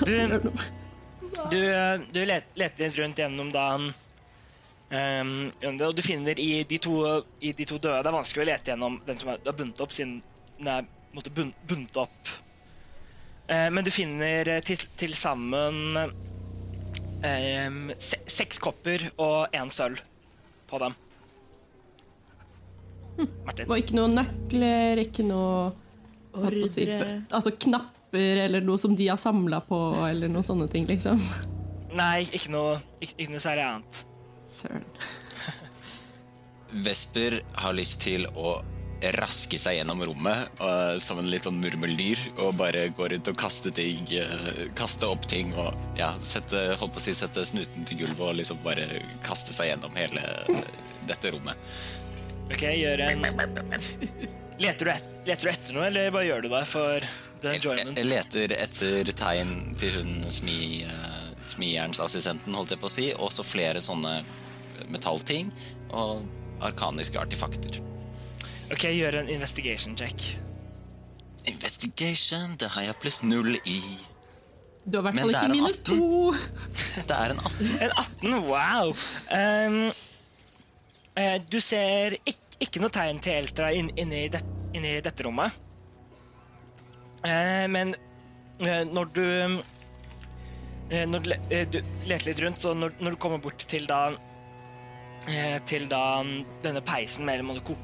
du du, eh, du leter litt rundt gjennom da han ehm, og du finner i de, to, i de to døde Det er vanskelig å lete gjennom den som er, du har bundet opp, siden den er bundet opp. Uh, men du finner eh, til, til sammen ehm, se, seks kopper og én sølv på dem. Martin. Og ikke noen nøkler, ikke noe Ordre. Altså knapper eller noe som de har samla på, eller noen sånne ting, liksom. Nei, ikke noe, ikke, ikke noe særlig annet. Søren. Vesper har lyst til å raske seg gjennom rommet og, som en litt sånn murmeldyr og bare gå rundt og kaste ting, eh, kaste opp ting og ja, sette, holdt på å si, sette snuten til gulvet og liksom bare kaste seg gjennom hele dette rommet. Ok, gjør en Leter du, et, leter du etter noe, eller bare gjør du det for the enjoyment? jeg leter etter tegn til hun smi, uh, smijernsassistenten, holdt jeg på å si, og så flere sånne metallting og arkaniske artefakter. Ok, gjør en investigation check. Investigation, det har jeg pluss null i. Du har i hvert Men fall det ikke en minus 18. to. Det er en 18. En 18, wow! Um, uh, du ser ikke, ikke noe tegn til Eltra inn, inni, det, inni dette rommet. Eh, men eh, når du eh, Når du, eh, du leter litt rundt, så når, når du kommer bort til da eh, Til da denne peisen med eller ko,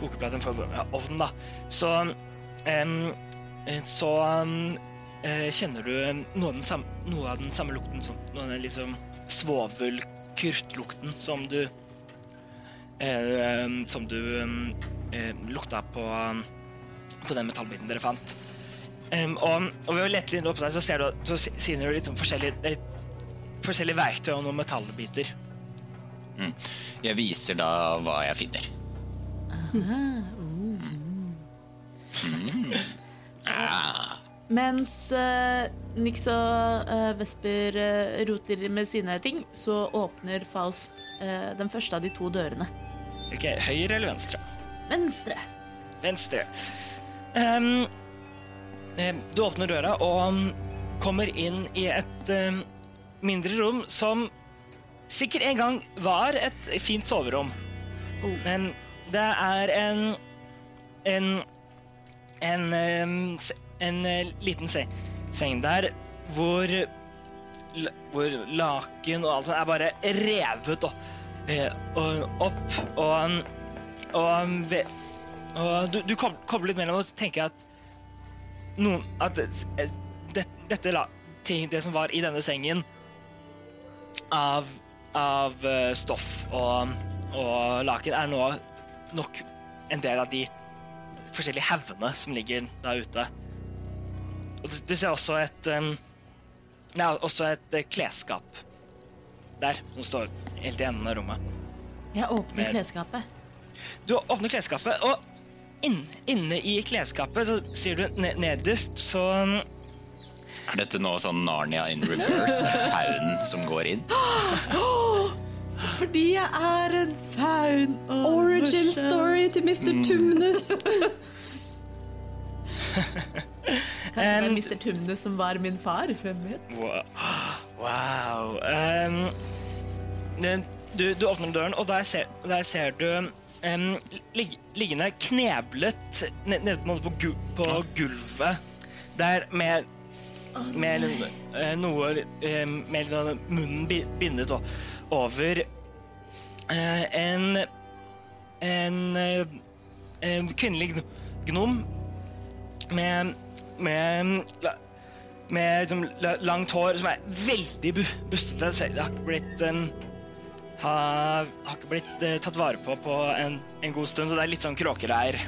kokeplaten for ovnen, da, så eh, Så um, kjenner du noe av samme, noe av den samme lukten som noe av liksom svovel-kruttlukten som du eh, Som du lukta på på den metallbiten dere fant. Og, og ved å lette litt opp der, så ser du så finner du litt sånn forskjellige, forskjellige verktøy og noen metallbiter. Jeg viser da hva jeg finner. Mens uh, Nix og uh, Vesper uh, roter med sine ting, så åpner Faust uh, den første av de to dørene. Ok, Høyre eller venstre? Venstre. Venstre. Um, du åpner døra og um, kommer inn i et em, mindre rom som sikkert en gang var et fint soverom. Men det er en en en, en eh, liten se seng der hvor hvor laken og alt sånt er bare revet og, eh, og opp og og, og du, du kobler litt mellom og tenker at noen at eh, det, dette la, ting, det som var i denne sengen av, av eh, stoff og, og laken, er nå nok en del av de forskjellige haugene som ligger der ute. Og du, du ser også et um, Det er også et uh, klesskap der, som står helt i enden av rommet. Jeg åpner Med, klesskapet. Du åpner klesskapet, og inn, inne i klesskapet så sier du ne nederst så Er dette nå sånn Narnia in reverse? Faunen som går inn? Fordi jeg er en faun. Origin story til Mr. Tumnus. Kanskje det er Um, Mr. Tumnus som var min far? Hvem vet? Wow. wow. Um, du, du åpner døren, og der ser, der ser du um, lig, liggende kneblet nede ned på, på, gu, på gulvet. Der med, med eh, noe eh, Med munnen bindet o- over eh, en En eh, en kvinnelig gnom med med, med liksom, langt hår som er veldig bu bustete. Det har ikke blitt um, har, har ikke blitt uh, tatt vare på på en, en god stund, så det er litt sånn kråkereir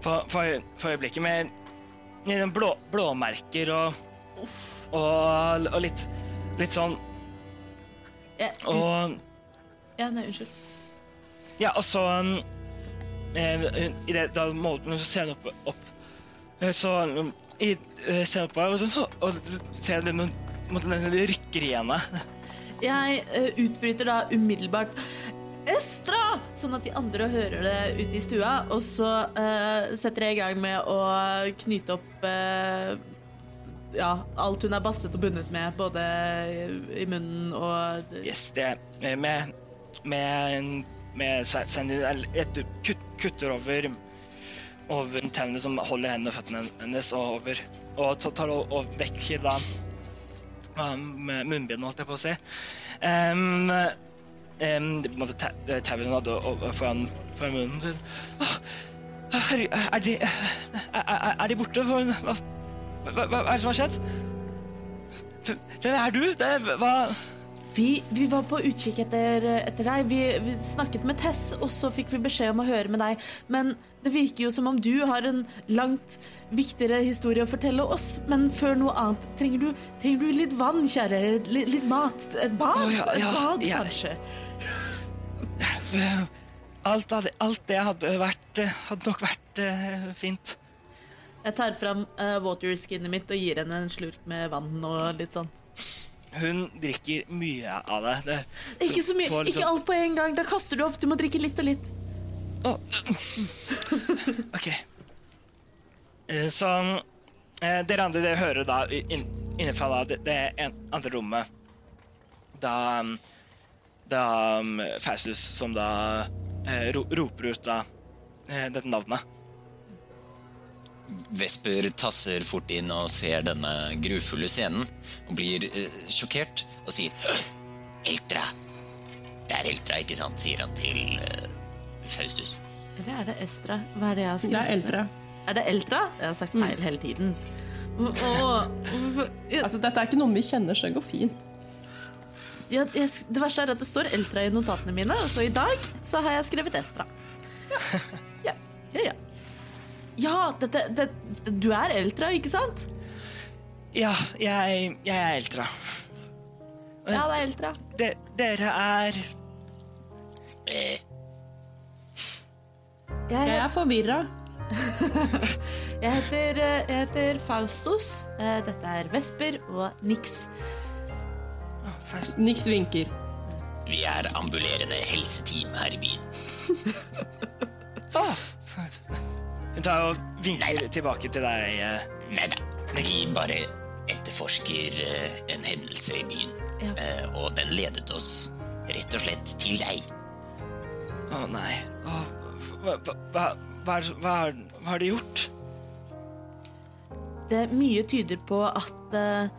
for, for, for øyeblikket. Med eh, blå, blåmerker og, og, og litt, litt sånn Og ja, nei, unnskyld. Ja, og så um, eh, i det, Da målte hun så ser hun opp, opp eh, Så um, i, eh, ser hun opp og, sånn, og ser det noen det rykker i henne. Jeg uh, utbryter da umiddelbart Estra! Sånn at de andre hører det ute i stua. Og så uh, setter jeg i gang med å knyte opp eh, ja, alt hun er bastet og bundet med, både i munnen og Yes, det er med med, med Sandy et kutt, kutter over over tauene som holder hendene og føttene hennes, og over og tar- og, og vekk da um, munnbindet, holdt jeg på å si. Um, um, ta- tauet hun hadde foran, foran munnen sin. Åh, herre- er, de, er, er, de borte? Hva, hva, hva, er det som har skjedd? Hvem er du? Det, hva Vi, vi var på utkikk etter, etter deg. Vi, vi snakket med Tess, og så fikk vi beskjed om å høre med deg. Men det virker jo som om du har en langt viktigere historie å fortelle oss. Men før noe annet, trenger du, trenger du litt vann, kjære? Litt, litt mat? Et bad? Oh, ja, Et bad, ja. kanskje? Alt, alt det hadde vært Hadde nok vært uh, fint. Jeg tar fram uh, waterskinnet mitt og gir henne en slurk med vann og litt sånn. Hun drikker mye av det. det Ikke så mye, ikke liksom- alt på en gang. Da kaster du opp. Du må drikke litt og litt. Oh. OK. Eh, Så eh, Dere andre dere hører da inn, innenfra da, det, det en, andre rommet Da, um, da um, Faustus som da eh, ro, roper ut da eh, dette navnet. Vesper tasser fort inn og ser denne grufulle scenen og blir uh, sjokkert og sier «Øh, Eltra. Det er Eltra, ikke sant? sier han til uh, Faustus. Eller er det Estra? Hva er det jeg har skrevet? Det er Eltra. Er det Eltra? Jeg har sagt feil hele tiden. Åh, ja, Altså, dette er ikke noen vi kjenner, så det går fint. ja, jeg, det verste er at det står Eltra i notatene mine, og så i dag så har jeg skrevet Estra. Ja, ja, ja. Ja, dette, det, du er Eltra, ikke sant? Ja, jeg, jeg er Eltra. Ja, det er Eltra. De, dere er Eh, Jeg, Jeg er forvirra. jeg, heter, eh, jeg heter Faustus. Eh, Dette er Vesper og Nix. Nix vinker. vi er ambulerende helseteam her i byen. Å, Hun tar og vinker tilbake til deg. Neida, Nei da. Vi bare etterforsker eh, en hendelse i byen. Ja. Eh, og den ledet oss rett og slett til deg. Å nei. Å, hva, hva, hva, hva, er- hva, har- de gjort? Det mye tyder på at eh, eh,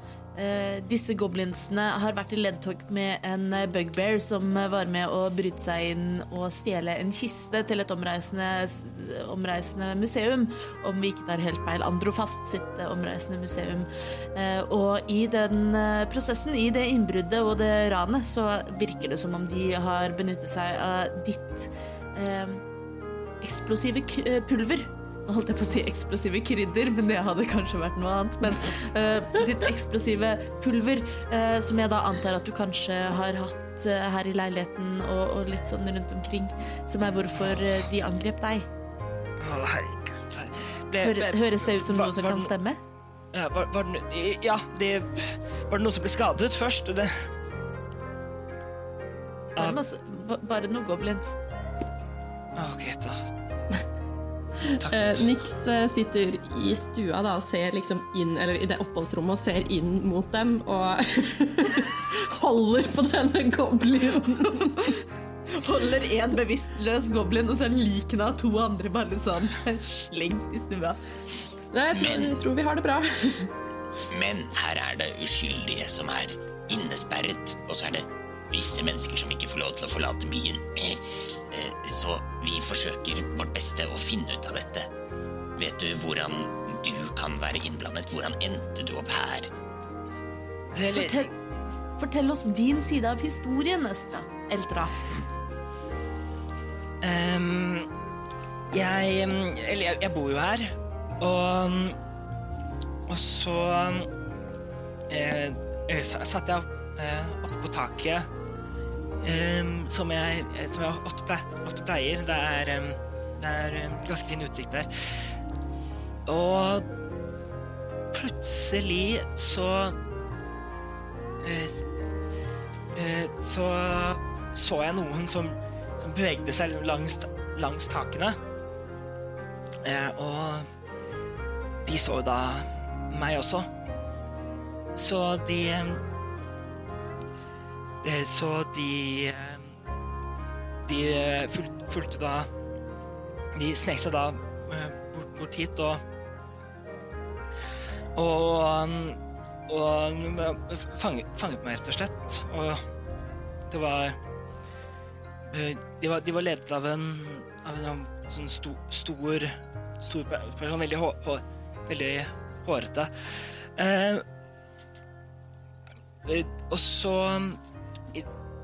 disse goblinsene har vært i leddtog med en eh, bugbear som eh, var med å bryte seg inn og stjele en kiste til et omreisende, omreisende museum. Om vi ikke tar helt feil, Androfast sitt eh, omreisende museum. Eh, og i den eh, prosessen, i det innbruddet og det ranet, så virker det som om de har benyttet seg av ditt eh, eksplosive eh, pulver. Holdt jeg på å si eksplosive krydder, men det hadde kanskje vært noe annet. Men uh, ditt eksplosive pulver, uh, som jeg da antar at du kanskje har hatt uh, her i leiligheten og, og litt sånn rundt omkring, som er hvorfor de angrep deg. Å, herregud. Ble, Hør, høres det ut som var, noe som kan stemme? ja, var, var, det, ja, det Var det noen som ble skadet først? Det, Bare, masse, bare noen goblins. OK, da. Takk. Eh, Nix eh, sitter i stua da, og ser liksom inn, eller i det oppholdsrommet og ser inn mot dem og holder på denne goblinen. Holder én bevisstløs goblin, og så er likene av to andre bare litt sånn slengt i stua. Nei, jeg tror, jeg tror vi har det bra. Men her er det uskyldige som er innesperret, og så er det visse mennesker som ikke får lov til å forlate byen. Eh, Så vi forsøker vårt beste å finne ut av dette. Vet du hvordan du kan være innblandet? Hvordan endte du opp her? Er Fortell, fortell oss din side av historien, Østra. Eltra. Um, jeg, eller jeg, jeg bor jo her, og og så eh, eh, satt jeg eh, oppe på taket, eh, som, jeg, som jeg ofte, pleier. Det er, um, det er ganske fin utsikt der. Og plutselig så eh, eh, Så så jeg noen som, som bevegde seg liksom langs, langs takene. Eh, og de så da meg også. Så de Så de eh, De eh, fulgte da De snek seg da eh, bort, bort hit og Og, um, og fanget, fanget meg, rett og slett. Og det var eh, De var, de var ledet av en, av en sånn sto, stor Stor person, veldig, hår, hår, veldig hårete. Eh, eh, og så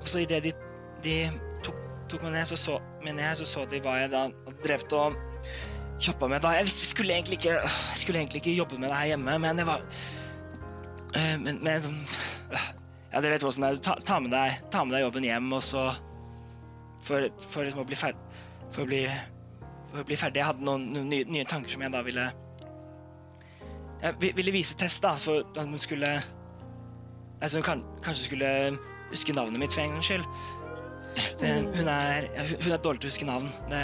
så idet de, de tok, tok meg ned, så så, ned, så så de hva jeg da drev og jobba med da. Jeg visste jeg skulle egentlig ikke Jeg skulle egentlig ikke jobbe med det her hjemme, men jeg var øh, Men, men øh, Ja, dere vet hvordan det er. Ta, ta, med deg, ta med deg jobben hjem, og så For, for liksom å bli ferdig For å bli, for å bli ferdig. Jeg hadde noen, noen nye, nye tanker som jeg da ville Jeg ville vise Tess, da, så at hun skulle Altså kan, kanskje skulle huske navnet mitt for en gangs skyld. Det, hun, er, hun- er dårlig til å huske navn. Det,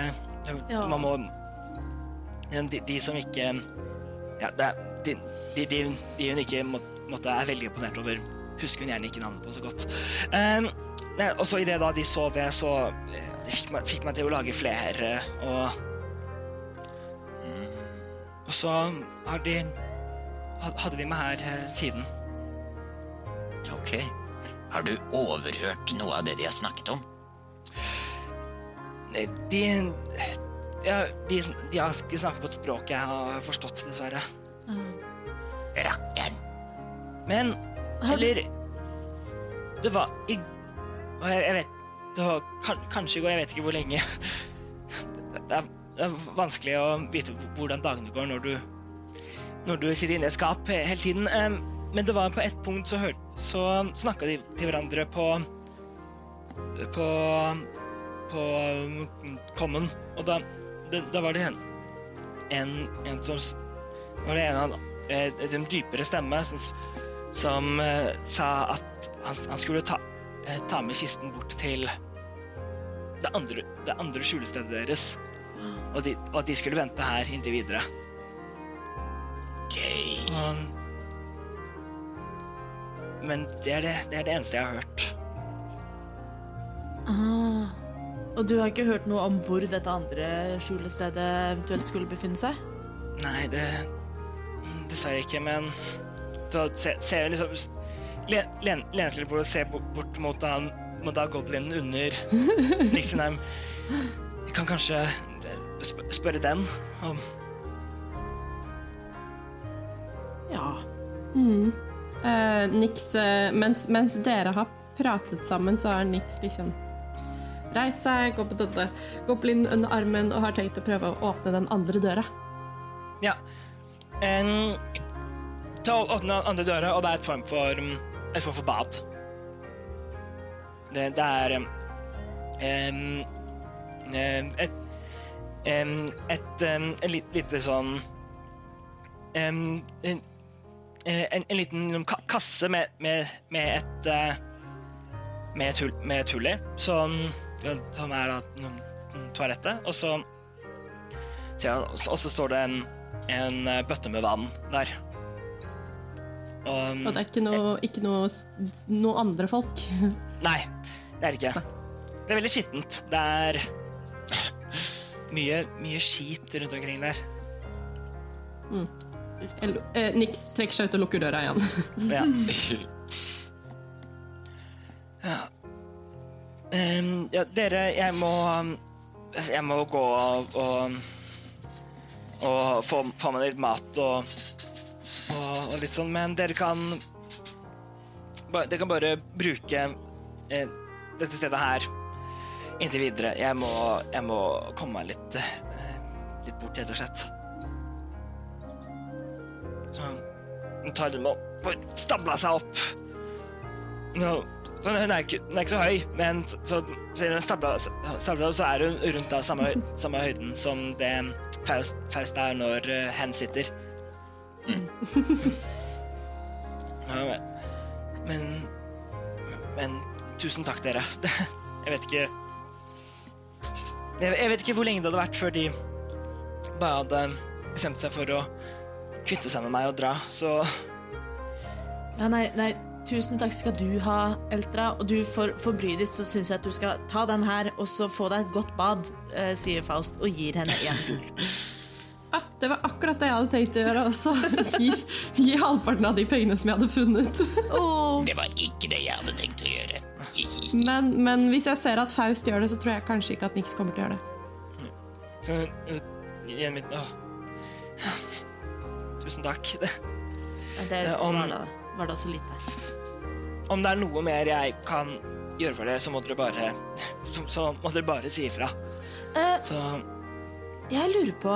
Ja. Man må de, de som ikke Ja, det er de, de, de, de hun ikke må, måtte, er veldig imponert over, husker hun gjerne ikke navnet på så godt. Um, nei, og så idet da de så det, så eh, det fikk meg, fikk meg til å lage flere, og Og så har de Hadde de meg her eh, siden. Ok. Har du overhørt noe av det de har snakket om? De ja, de, de har ikke snakket på et språk jeg har forstått, dessverre. Rakkeren. Men Eller Det var i og jeg, jeg vet Det var kan, kanskje i går, jeg vet ikke hvor lenge. Det er, det er vanskelig å vite hvordan dagene går når du når du sitter inne i et skap hele tiden. Em, Men det var på et punkt så, hør, så snakka de til hverandre på på på mm, Common, og da, det, da var det en, en, en som var det en av eh, en dypere stemme som, som eh, sa at han, han skulle ta, eh, ta med kisten bort til det andre, det andre skjulestedet deres. Og, de, og at de skulle vente her inntil videre. Okay. Og, men det er det, det er det eneste jeg har hørt. Ah. Og du har ikke hørt noe om hvor dette andre skjulestedet eventuelt skulle befinne seg? Nei, det Dessverre ikke, men så se- ser jeg liksom le- len- Lener seg på og ser bort, bort mot, da, mot da goblinen under Nixenheim. Jeg kan kanskje eh, sp spørre den om Ja. Mm. Eh, Nix, uh, mens, mens dere har pratet sammen, så har Nix liksom reist seg, gått på denne blind under armen og har tenkt å prøve å åpne den andre døra. Ja. Um, ta og Åpne den andre døra, og det er et form for, mm, et form for bad. Det, det er um, et em, et en lite sånn en, eh, en, en liten ka kasse med, med, med et eh, med et hull, med et hull i, som, som er da mm, toalettet. Og så og så- står det en, en eh, bøtte med vann der. Og, Og det er ikke noe, ikke noe, noe andre folk. Nei, det er det ikke. Det er veldig skittent. Det er mye, mye skit rundt omkring der. Eh, Nix trekker seg ut og lukker døra igjen. Ja. ja. Um, ja, dere, jeg må Jeg må gå og og, og få, få meg litt mat og, og, og litt sånn, men dere kan Dere kan bare bruke eh, dette stedet her inntil videre. Jeg må, jeg må komme meg litt, eh, litt bort, rett og slett. Hun tar dem og stabler seg opp. Hun, er ikke, hun er ikke så høy, men så, så siden hun stabler, opp, så er hun rundt av samme, samme høyden som det Faust, Faust er når uh, hen sitter. Ja, men, men Men tusen takk, dere. Jeg vet ikke jeg vet ikke hvor lenge det hadde vært før de bare hadde bestemt seg for å kvitte seg med meg og dra, så Ja, nei, nei, tusen takk skal du ha, Eltra. Og du, for, for bryet ditt, så syns jeg at du skal ta den her og så få deg et godt bad, eh, sier Faust og gir henne en gull. Ja, det var akkurat det jeg hadde tenkt å gjøre også. Gi, gi halvparten av de pengene som jeg hadde funnet. Det var ikke det jeg hadde tenkt å gjøre. Men, men hvis jeg ser at Faust gjør det, så tror jeg kanskje ikke at Nix kommer til å gjøre det. Så uh. Tusen takk. Det, Det Eh, om- var da, var da så lite. om det er noe mer jeg kan gjøre for dere, så må dere bare Så, så må dere bare si ifra. Uh, Så Jeg lurer på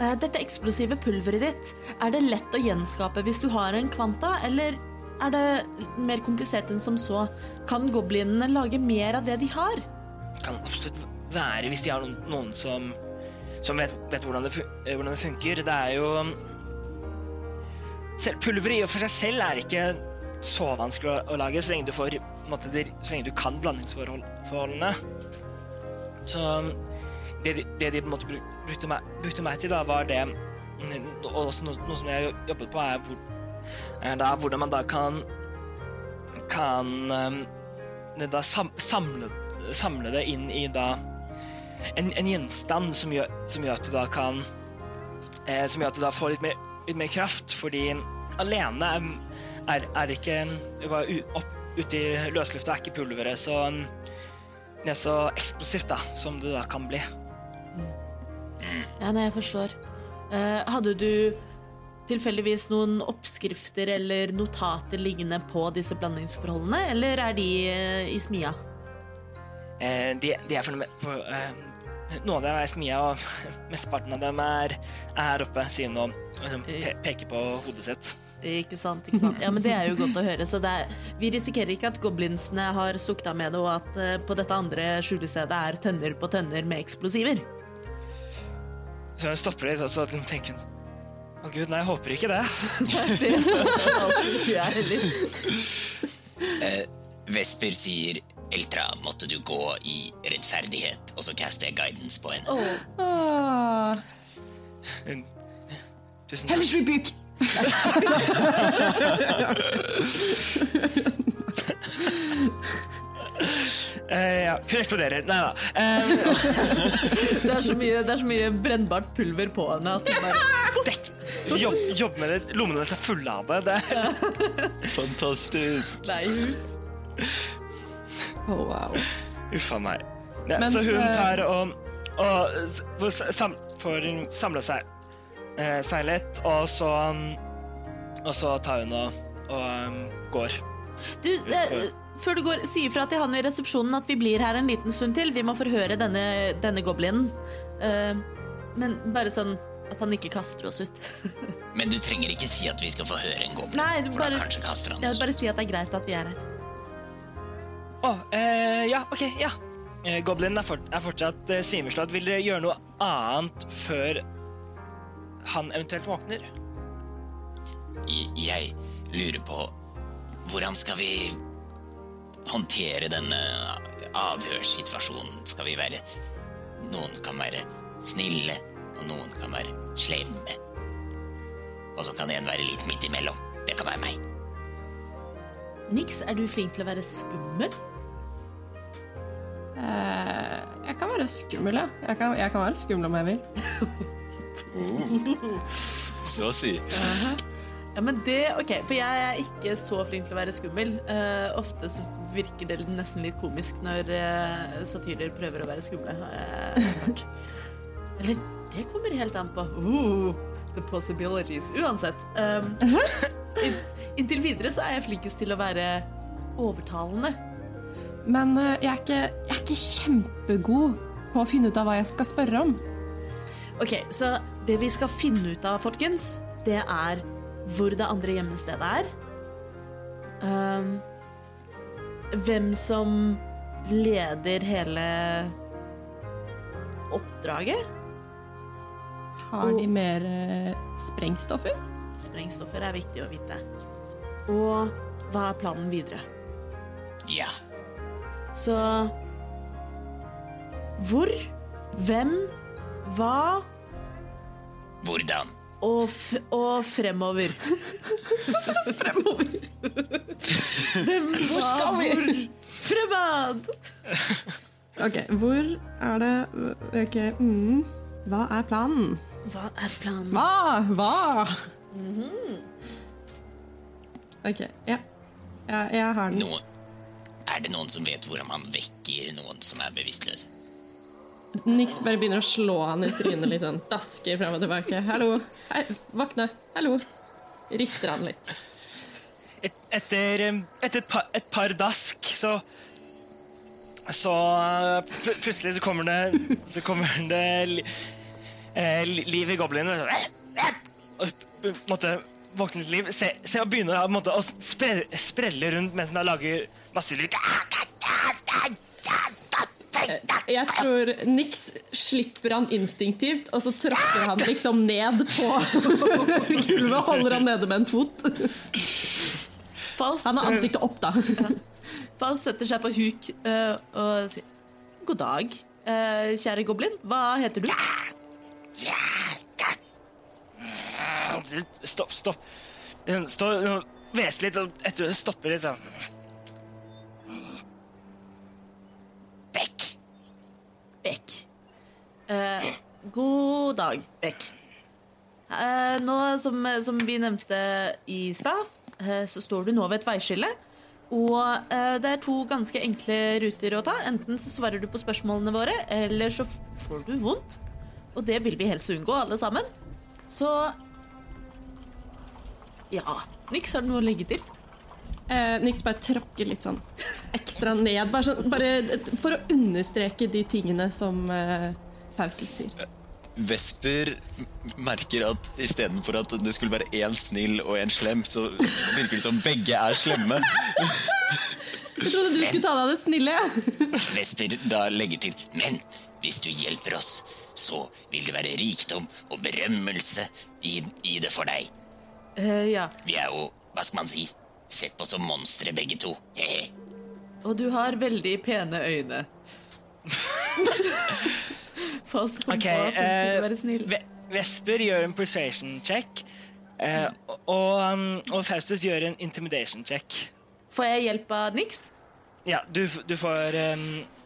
uh, Dette eksplosive pulveret ditt, er det lett å gjenskape hvis du har en kvanta, eller er det mer komplisert enn som så? Kan goblinene lage mer av det de har? Det kan absolutt være hvis de har noen, noen som som vet, vet hvordan, det, hvordan det funker. Det er jo selv, og for seg selv er ikke så vanskelig å, lage, så lenge du får måte, Så lenge du kan blandingsforholdene. Så det, de- det de på en måte brukte, meg, brukte meg til, da, var det Og også noe, noe som jeg jobbet på, er, hvor, er da, hvordan man da kan kan um, da sam, samle, samle det inn i da en, en gjenstand som gjør, som gjør at du da kan eh, Som gjør at du da får litt mer, mer kraft, fordi alene er, er, ikke opp, Ute i løslufta er ikke pulveret så um, det er så eksplosivt da, som det da kan bli. Ja, nei, jeg forstår. Eh, hadde du tilfeldigvis noen oppskrifter eller notater liggende på disse blandingsforholdene, eller er de eh, i smia? Eh, de, de er for, for eh, Noen av dem er smia, og mesteparten av dem er, er her oppe, sier hun og liksom, pe peker på hodet sitt. Ikke sant, ikke sant. Ja, men Det er jo godt å høre. Så det er, vi risikerer ikke at goblinsene har stukket av med det, og at uh, på dette andre skjulestedet er tønner på tønner med eksplosiver. Så hun stopper litt, og så tenker hun Å gud, nei, jeg håper ikke det. Det tror jeg heller. Eh, Vesper sier Eltra, måtte du gå i rettferdighet, og så caster jeg guidance på henne. Åh. Oh. tusen takk. Hellish rebuke! uh, ja, hun eksploderer. Nei da. Um, Det er så mye, det er så mye brennbart pulver på henne at hun bare dekk. Jobb, jobb med det. Lommene hennes er fulle av det. det. Fantastisk! Nei. Oh, wow. Uff a meg. Ja, Mens, så hun eh, tar og, og sam, får samla seg, eh, seg litt, og så um, Og så tar hun og, og um, går. Du, eh, før du går, si ifra til han i resepsjonen at vi blir her en liten stund til. Vi må forhøre denne, denne goblinen. Eh, men bare sånn at han ikke kaster oss ut. Men du trenger ikke si at vi skal få høre en goblin, Nei, du for bare- da kanskje kaster han Ja, oss. bare si at det er greit at vi er her. Å, eh, ja, OK, ja. Goblin Goblinen er, fort, er fortsatt eh, svimeslått. Vil dere gjøre noe annet før han eventuelt våkner? Jeg- Jeg lurer på hvordan skal vi håndtere denne avhørssituasjonen? Skal vi være Noen kan være snille, og noen kan være slemme. Og så kan en være litt midt imellom. Det kan være meg. Nix, er du flink til å være skummel? Eh, jeg kan være skummel, ja. Jeg kan, jeg kan være skummel om jeg vil. Så å si. Ja, men det, ok, For jeg er ikke så flink til å være skummel. Uh, ofte så virker det nesten litt komisk når uh, satyrer prøver å være skumle. Eller det kommer helt an på. Uh, the possibilities. Uansett. Um, in, inntil videre så er jeg flinkest til å være overtalende. Men eh, jeg, er ikke, jeg er ikke kjempegod på å finne ut av hva jeg skal spørre om. Ok, Så det vi skal finne ut av, folkens, det er hvor det andre gjemmestedet er. Um, hvem som leder hele oppdraget. Har de mer eh, sprengstoffer? Sprengstoffer er viktig å vite. Og hva er planen videre? Ja. Så Hvor? Hvem? Hva? Hvordan? Og, f og fremover. fremover. Hvem, hva, skal vi? Hvor? Fremad! Ok, hvor er det Ok, mm. Hva er planen? Hva er planen? Hva? Hva? Ok, ja. ja. Jeg har den. Noe, er det noen som vet hvordan man vekker noen som er bevisstløse? Nix bare begynner å slå han i trynet litt sånn. Dasker frem og tilbake. Hallo. Hei, våkne. Hallo. Rister han litt. Et, etter etter et par, et par dask, så Så pl plutselig så kommer det Så kommer det li, eh, liv i goblinen. Og måtte våkne til liv. Se, se og begynner å spre, sprelle rundt mens den lager masse lyd. Jeg tror Nix slipper han instinktivt, og så tråkker han liksom ned på gulvet og holder han nede med en fot. Faust, Han har ansiktet opp, da. Faust setter seg på huk eh, og sier God dag, eh, kjære goblin. Hva heter du? Stopp, stopp. Stå litt, og etter stopper litt. Sånn. Vekk! Eh, god dag, Bekk Eh, nå, som, som vi nevnte i stad, eh, så står du nå ved et veiskille. Og eh, det er to ganske enkle ruter å ta. Enten så svarer du på spørsmålene våre, eller så får du vondt. Og det vil vi helst unngå, alle sammen. Så Ja. Niks, har du noe å legge til? Eh, Nix bare tråkker litt sånn ekstra ned, bare, sånn, bare for å understreke de tingene som eh, Faustus sier. Vesper merker at istedenfor at det skulle være én snill og én slem, så virker det som begge er slemme. Jeg trodde du skulle ta deg av det snille. Vesper da legger til Men hvis du hjelper oss, så vil det være rikdom og berømmelse i, i det for deg. Uh, ja. Vi er jo, hva skal man si, sett på som monstre begge to. Hehe. Og du har veldig pene øyne. Pass kom Ok, på han eh, være snill. Vesper gjør en persuasion check. uh, og, um, og Faustus gjør en intimidation check. Får jeg hjelp av Nix? Ja, du, du, får, um,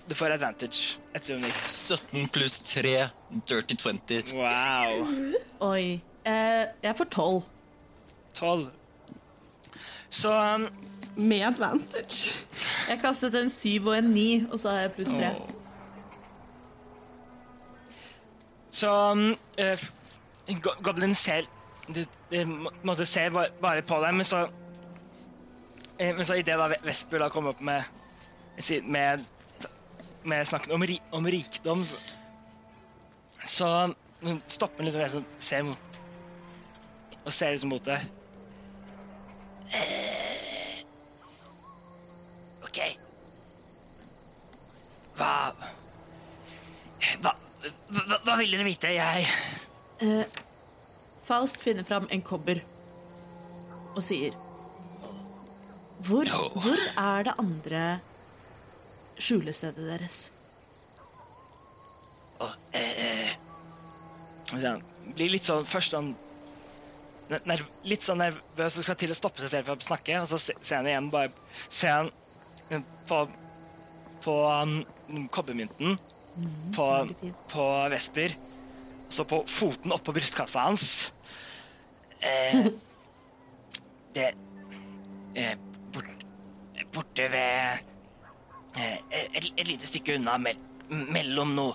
du får advantage etter Nix. 17 pluss 3, dirty 20. Wow. Oi. Eh, jeg får tolv. 12. Så um, Med advantage. Jeg kastet en syv og en ni, og så har jeg pluss tre. Så um, uh, go- Goblin ser de, de måtte se ba- bare på deg, men så eh, Men så idet Vesper da kom opp med med, med snakken om, ri, om rikdom, så stopper han litt og ser og ser liksom mot deg. OK. Hva Hva, hva, hva vil dere vite? Jeg Eh, Faust finner fram en kobber og sier hvor, hvor er det andre skjulestedet deres? Han blir litt sånn først sånn Litt sånn nervøs og skal til å stoppe seg selv for å snakke, og så ser han igjen bare Ser han eh, på på um, kobbermynten på, veldig fint. på Vesper, så på foten oppå brystkassa hans. Eh, det eh, bort, Borte ved eh, et, et lite stykke unna mell, mellom noe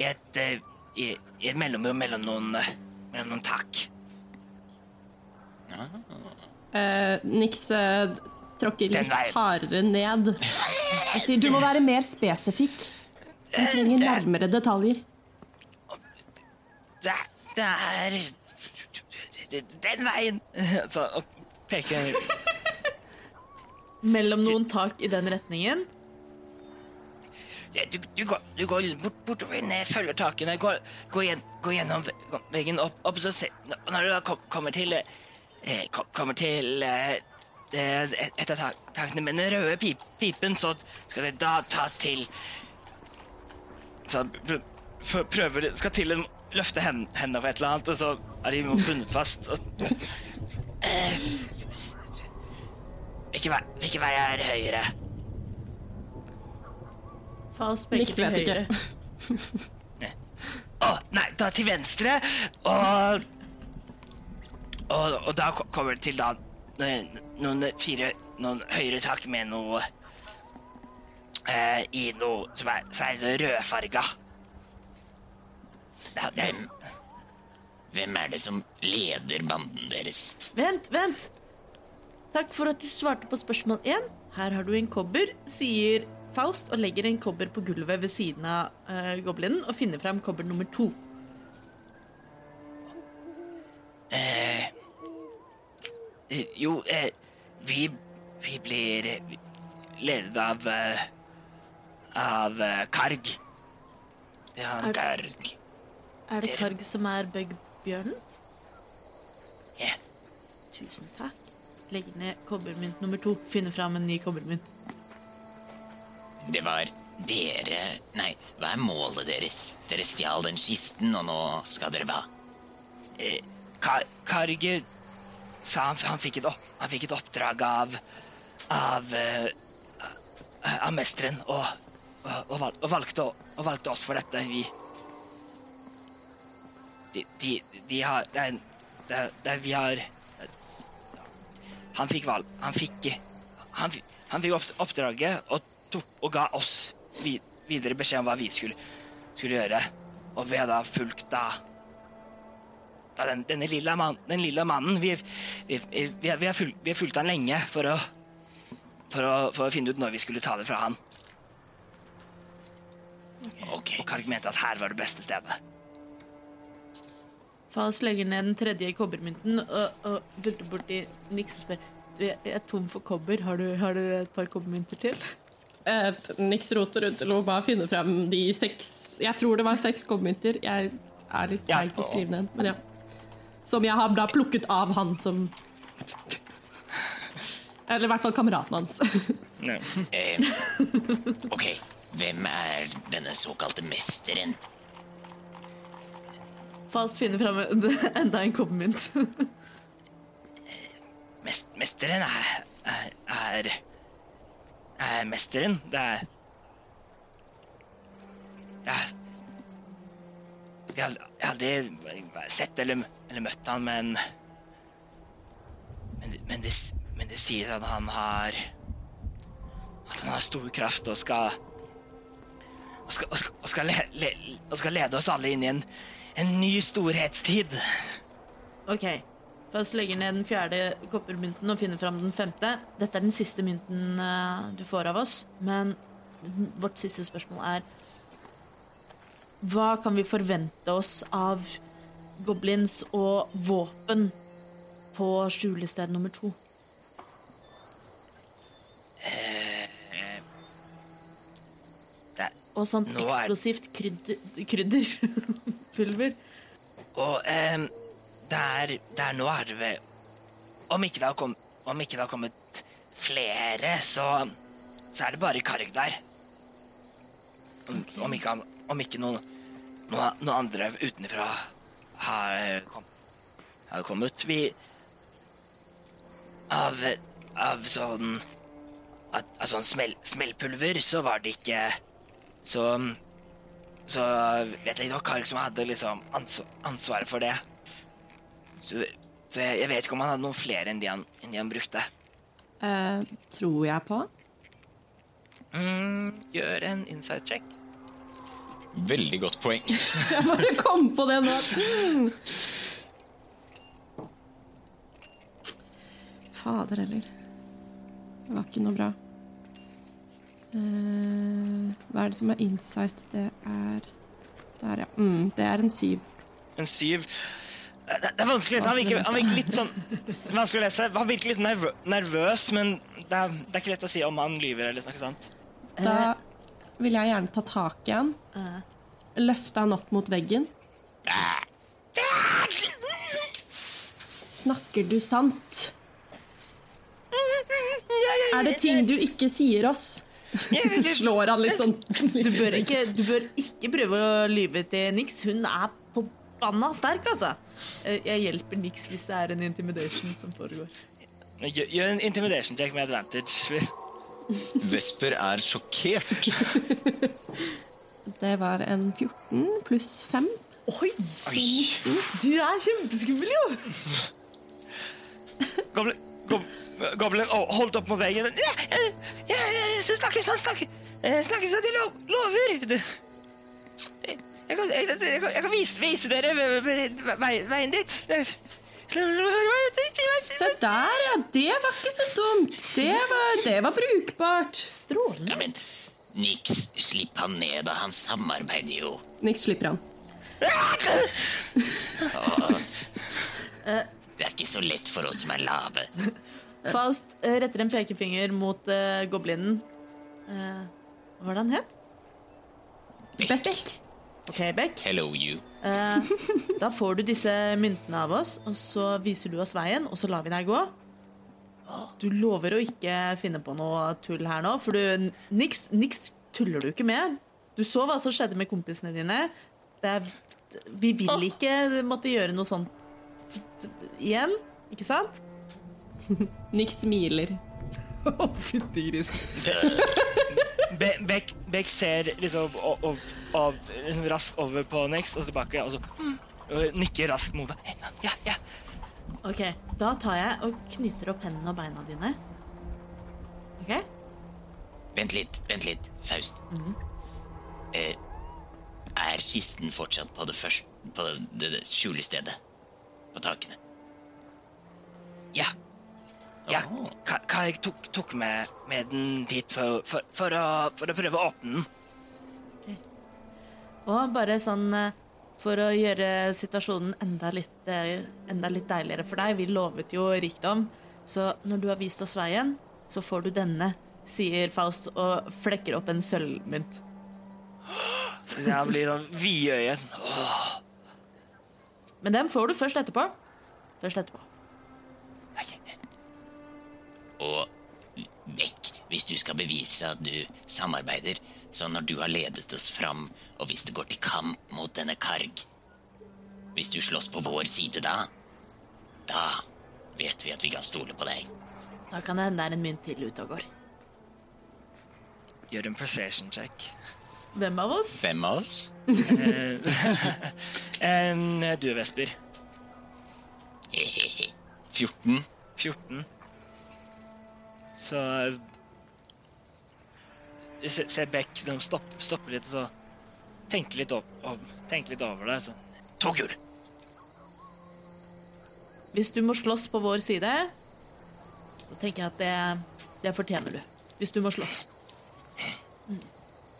I et, eh, i, i et mellomrom mellom noen, eh, mellom noen tak. Eh, Nix eh, tråkker litt hardere ned. Jeg sier du må være mer spesifikk. Vi trenger nærmere detaljer. Det, det er Den veien! Så peker Mellom noen tak i den retningen. Du, du, går, du går bort, bortover, ned, følger takene, går, går, gjennom veggen opp, opp så se, når du da kom, kommer til eh, Kommer til eh, eh, et av takene med den røde pip, pipen, så skal du da ta til Så prøver Skal til en løfte hendene på et eller annet, og så er de bundet fast. Og, eh, hvilken vei, hvilken vei er høyre? For oss begge til høyre. Å, oh, nei, da til venstre, og Og, og da kommer det til da noen, fire Noen høyere tak med noe eh, I noe som er, som er rødfarga. Det, det, Hvem, hvem er det som leder banden deres? Vent, vent! Takk for at du svarte på spørsmål én. Her har du en kobber, sier Faust og legger en kobber på gulvet ved siden av uh, goblinen og finner fram kobber nummer to. Eh, jo, eh, vi, vi blir ledet av eh, Av eh, Karg. Ja, Er- Karg. Er det Karg som er bøggbjørnen? Ja. Tusen takk. Legg ned kobbermynt nummer to. Finne fram en ny kobbermynt. Det var dere Nei, hva er målet deres? Dere stjal den kisten, og nå skal dere hva? eh, Kar Karg sa han, han, fikk et han fikk et oppdrag av av, eh, av mesteren og, og, og, valg, og, valgte, og valgte oss for dette. Vi De, de, de har det er, det det er, Vi har Han fikk valg Han fikk Han, han fikk oppdraget og, tok, og ga oss videre beskjed om hva vi skulle, skulle gjøre. Og vi har da fulgt da den, denne lilla, man, den lilla mannen Vi, vi, vi, vi, har, fulgt, fulgt han lenge for å, for, å, for å finne ut når vi skulle ta det fra han. Ok, Og Karg mente at her var det beste stedet. Fas legger ned den tredje kobbermynten og, og dulter borti Nix og spør du, jeg er tom for kobber. Har du, har du et par kobbermynter til? Et Nix roter rundt og bare finne frem de seks Jeg tror det var seks kobbermynter. Jeg er litt Ja, feil på skrive skrivende, men ja. Som jeg har da plukket av han som Eller i hvert fall kameraten hans. eh, ok. Hvem er denne såkalte mesteren? Fast finner fram enda en kobbermynt. Mest, mesteren er, er, er er mesteren. Det er Ja Jeg har aldri sett eller, eller møtt han, men men, men, det, men det sies at han har At han har stor kraft og skal og skal, og skal, og skal, le, le, og skal lede oss alle inn i en, en ny storhetstid. Ok. Først legger ned den fjerde koppermynten og finner fram den femte. Dette er den siste mynten eh, du får av oss, men vårt siste spørsmål er Hva kan vi forvente oss av goblins og våpen på skjulested nummer to? Det, Og sånt eksplosivt krydder, krydderpulver. Og ehm, der, der nå er det vel Om ikke det har, kom, om ikke det har kommet flere, så, så er det bare Karg der. Om, om ikke, han, om ikke noen, noen, noen andre utenfra har, kom, har kommet. Vi Av, av sånn Av, av sånn smell, smellpulver så var det ikke Så så vet jeg var Karg som hadde liksom ansvar, ansvaret for det. Så, så jeg, jeg vet ikke om han hadde noen flere enn de han, enn de han brukte. Uh, tror jeg på. Mm, gjør en inside check. Veldig godt poeng. Jeg bare kom på det nå. Mm. Fader heller. Det var ikke noe bra. Eh, hva er det som er insight? Det er Der, ja. Mm, det er en syv. En syv. Det, det er vanskelig å lese. Han virker, han virker litt sånn Vanskelig å lese. Han virker litt nervø nervøs, men det er, det er ikke lett å si om han lyver eller noe sånt. Da vil jeg gjerne ta tak i han. Løfte han opp mot veggen. Snakker du sant? Er det ting du ikke sier oss? Slår han litt sånn. Du bør, ikke, du bør ikke prøve å lyve til Nix. Hun er forbanna sterk, altså. Eh, Jeg hjelper Nix hvis det er en intimidation som foregår. Gjør, gjør en intimidation check med advantage. Vesper er sjokkert. Det var en 14 pluss 5. Oi! Du er kjempeskummel, jo! Goblin, gob, goblin oh, holdt opp mot veggen. Ja, ja, ja, ja, snakker sånn, snakker, eh, snakker sånn, de lo, lover. Det, jeg, jeg, kan, jeg, jeg, kan, jeg kan vise, vise dere Veien ve- ve- veien dit. Se der, ja. Det var ikke så dumt. Det var, det var brukbart. Strålende. Ja, men niks, slipp han ned, da. Han samarbeider jo. Niks slipper han. Det er ikke så lett for oss som er lave. Faust eh, retter en pekefinger mot eh, goblinen. Eh, hva var det han het? Bekk. Ok, Beck. Hello, you. Eh, da får du disse myntene av oss, og så viser du oss veien, og så lar vi deg gå. Du lover å ikke finne på noe tull her nå, for du, niks, niks tuller du ikke med. Du så hva som skjedde med kompisene dine. Det er, vi vil ikke måtte gjøre noe sånt igjen, ikke sant? Niks smiler. Å, Fytti grisen. Be, Beck, Beck ser litt opp, opp, opp, opp, liksom raskt over på Next og tilbake, og så mm, nikker raskt mot deg. Ja, ja. Ok, da tar jeg og knytter opp hendene og beina dine. Ok? Vent litt, vent litt, Faust. eh, er kisten fortsatt på det første På det, det skjulestedet? På takene? Ja. Ja. hva jeg tok, tok med, med den dit for, for, for, å, for å prøve å åpne den. Og bare sånn eh, for å gjøre situasjonen enda litt, eh, enda litt deiligere for deg. Vi lovet jo rikdom, så når du har vist oss veien, så får du denne, sier Faust og flekker opp en sølvmynt. Jeg blir sånn vidøyet. Men den får du først etterpå. Først etterpå. Og vekk hvis du skal bevise at du samarbeider. Så når du har ledet oss fram, og hvis det går til kamp mot denne Karg Hvis du slåss på vår side da, da vet vi at vi kan stole på deg. Da kan det hende det er en mynt til ute og går. Gjør en persuasion check. Hvem av oss? Hvem av oss? En, du, Vesper. 14. 14. Så Se, ser Beck de stopper, stopper litt og så tenker litt, opp, og, tenker litt over det. Så. To! Hvis du må slåss på vår side, da tenker jeg at det, det fortjener du. Hvis du må slåss.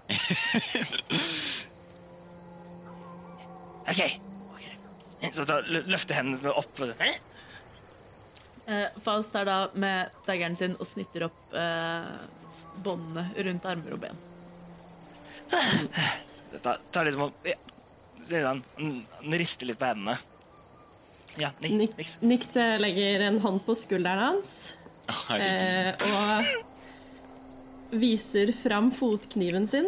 OK. Så da løfter hendene opp. Og, Hæ? Eh, Faust er da med daggeren sin og snitter opp eh, båndene rundt armer og ben. Dette tar, tar litt om å- ja. Han, han, rister litt på hendene. Ja, niks. Nix eh, legger en hånd på skulderen hans eh, og viser fram fotkniven sin.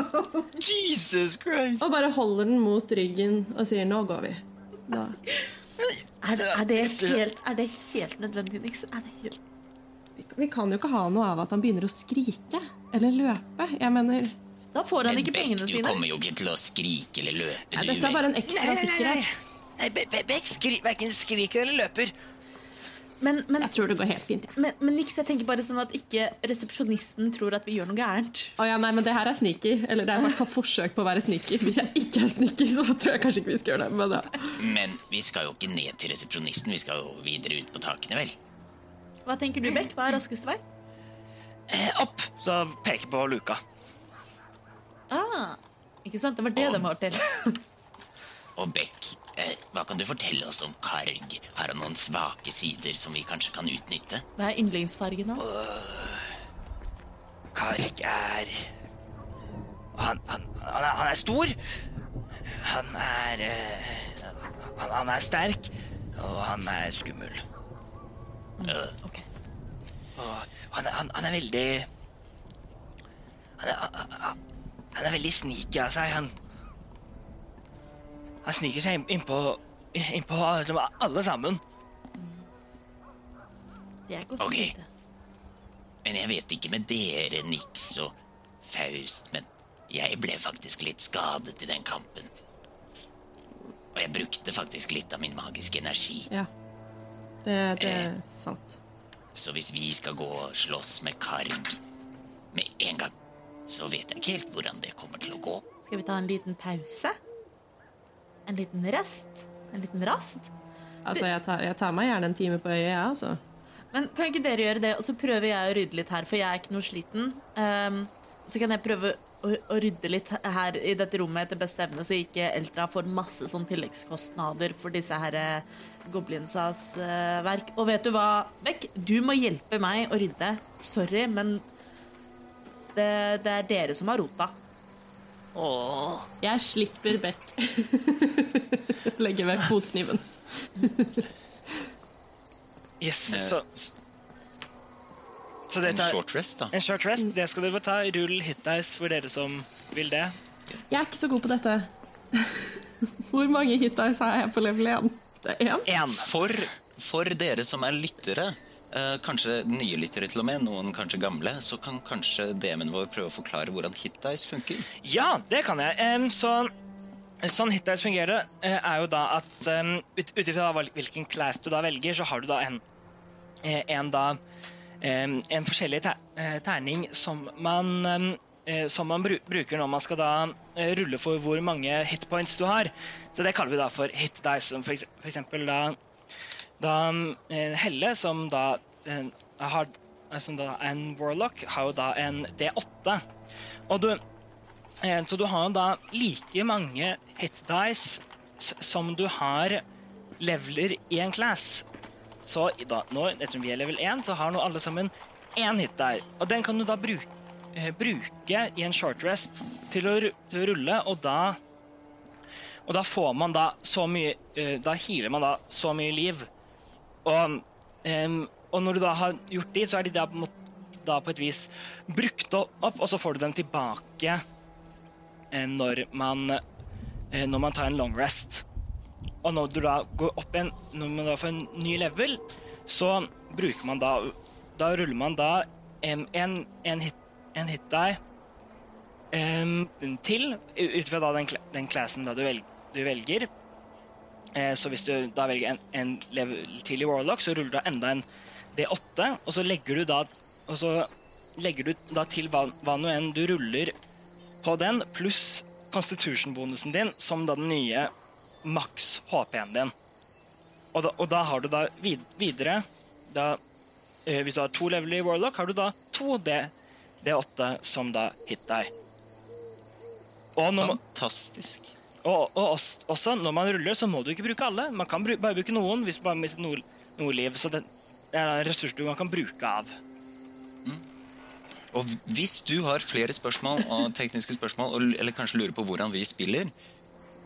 Jesus Christ! Og bare holder den mot ryggen og sier 'nå går vi'. Da. Er, er, det helt, er det helt nødvendig, Nix? Er det helt Vi kan jo ikke ha noe av at han begynner å skrike eller løpe. Jeg mener, Da får han Men ikke Beck, pengene du kommer jo ikke til å skrike eller løpe, nei, du. dette er bare en ekstra sikkerhet. Nei, Be- nei. Beck skri, verken skriker eller løper. Men, men, Jeg tror det går helt fint. Ja. men, men Nix, jeg tenker bare sånn at ikke resepsjonisten tror at vi gjør noe gærent. Å ja, nei, men det her er sneaky. Eller det er i hvert fall forsøk på å være sneaky. Hvis jeg ikke er sneaky, så tror jeg kanskje ikke vi skal gjøre det. Men ja. Men vi skal jo ikke ned til resepsjonisten, vi skal jo videre ut på takene, vel? Hva tenker du, Beck? Hva er raskeste vei? Eh, opp! Så peker på luka. Ah, ikke sant? Det var det de var til. Og Beck Eh, hva kan du fortelle oss om Karg? Har han noen svake sider som vi kanskje kan utnytte? Hva er yndlingsfargen hans? Karg er han, han, han, er, han er stor. Han er eh, han, er sterk, og han er skummel. Øh, Ok. Han, er- han, han er veldig han er, han er veldig sneaky av seg. Han, han sniker seg inn- innpå innpå alle sammen. Det er godt å Ok. vite. Men jeg vet ikke med dere, Nix og Faust, men jeg ble faktisk litt skadet i den kampen. Og jeg brukte faktisk litt av min magiske energi. Ja. Det, det er sant. Så hvis vi skal gå og slåss med Karg med en gang, så vet jeg ikke helt hvordan det kommer til å gå. Skal vi ta en liten pause? En liten rest? En liten rast? Altså, jeg tar, jeg tar meg gjerne en time på øyet, jeg, altså. Men kan ikke dere gjøre det, og så prøver jeg å rydde litt her, for jeg er ikke noe sliten. Um, så kan jeg prøve å, å rydde litt her i dette rommet etter beste evne, så ikke Eltra får masse sånn tilleggskostnader for disse her eh, goblinsas uh, verk. Og vet du hva, Bekk? Du må hjelpe meg å rydde. Sorry, men det, det er dere som har rota. Åh. Jeg slipper Beck. Legger vekk fotkniven. Yes, så, så det En short rest, da. en short rest. Det skal dere få ta. Rull hit dice for dere som vil det. Jeg er ikke så god på dette. Hvor mange hit dice har jeg på level 1? Det er én? For, for dere som er lyttere, kanskje nye lyttere til og med, noen kanskje gamle, så kan kanskje DM-en vår prøve å forklare hvordan Hitdice funker. Ja, det kan jeg. Så, sånn Hitdice fungerer, eh, er jo da at ut ifra hvilken class du da velger, så har du da en, eh, en da en forskjellig eh, terning som man eh, som man bru bruker når man skal da eh, rulle for hvor mange hitpoints du har. Så det kaller vi da for hitdice. Som for eksempel da, da eh, Helle, som da eh, har som da er en warlock, har jo da en D8. Og du Eh, Så du har jo da like mange hit dice som du har leveler i en class. Så da, nå, ettersom vi er level 1, så har nå alle sammen én hit der. Og den kan du da bruke, eh, bruke i en short rest til å, til å rulle, og da Og da får man da så mye eh, Da healer man da så mye liv. Og, um, og når du da har gjort de, så er de da da på et vis brukt opp, og så får du dem tilbake um, når man, uh, når man tar en long rest. Og når du da går opp en, når man da får en ny level, så bruker man da Da ruller man da um, en, en, hit, en hit die til, ut fra da den, den classen da du, velg, du velger. Eh, så hvis du da velger en, en level til i Warlock, så ruller du da enda en D8, og så legger du da og så legger du da til hva, hva nå enn du ruller på den, pluss constitution-bonusen din, som da den nye maks HP-en din. Og da, og da har du da vid, videre da, eh, Hvis du har to leveler i Warlock, har du da to D, D8 som da hit deg. Fantastisk. Og, og også, også når man ruller, så må du ikke bruke alle. Man kan bare bruke noen hvis man mister noe, noe liv. Så det er en ressurs du kan bruke av. Og hvis du har flere spørsmål og tekniske spørsmål, eller kanskje lurer på hvordan vi spiller,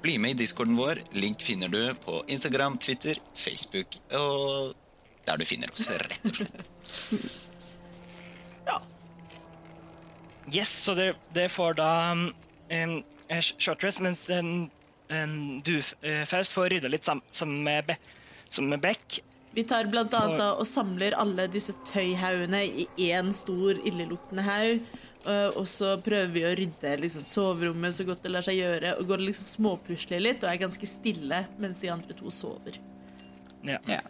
bli med i discorden vår. Link finner du på Instagram, Twitter, Facebook og der du finner oss, rett og slett. Yes, så det, det får da um, en, en short rest, mens den, en, du, først får rydda litt sam- sammen med, Be, sammen med Beck. Vi tar blant annet da og samler alle disse tøyhaugene i én stor illeluktende haug. øh, Og så prøver vi å rydde liksom, soverommet så godt det lar seg gjøre. Og går liksom småpusler litt og er ganske stille mens de andre to sover. Ja. Ja.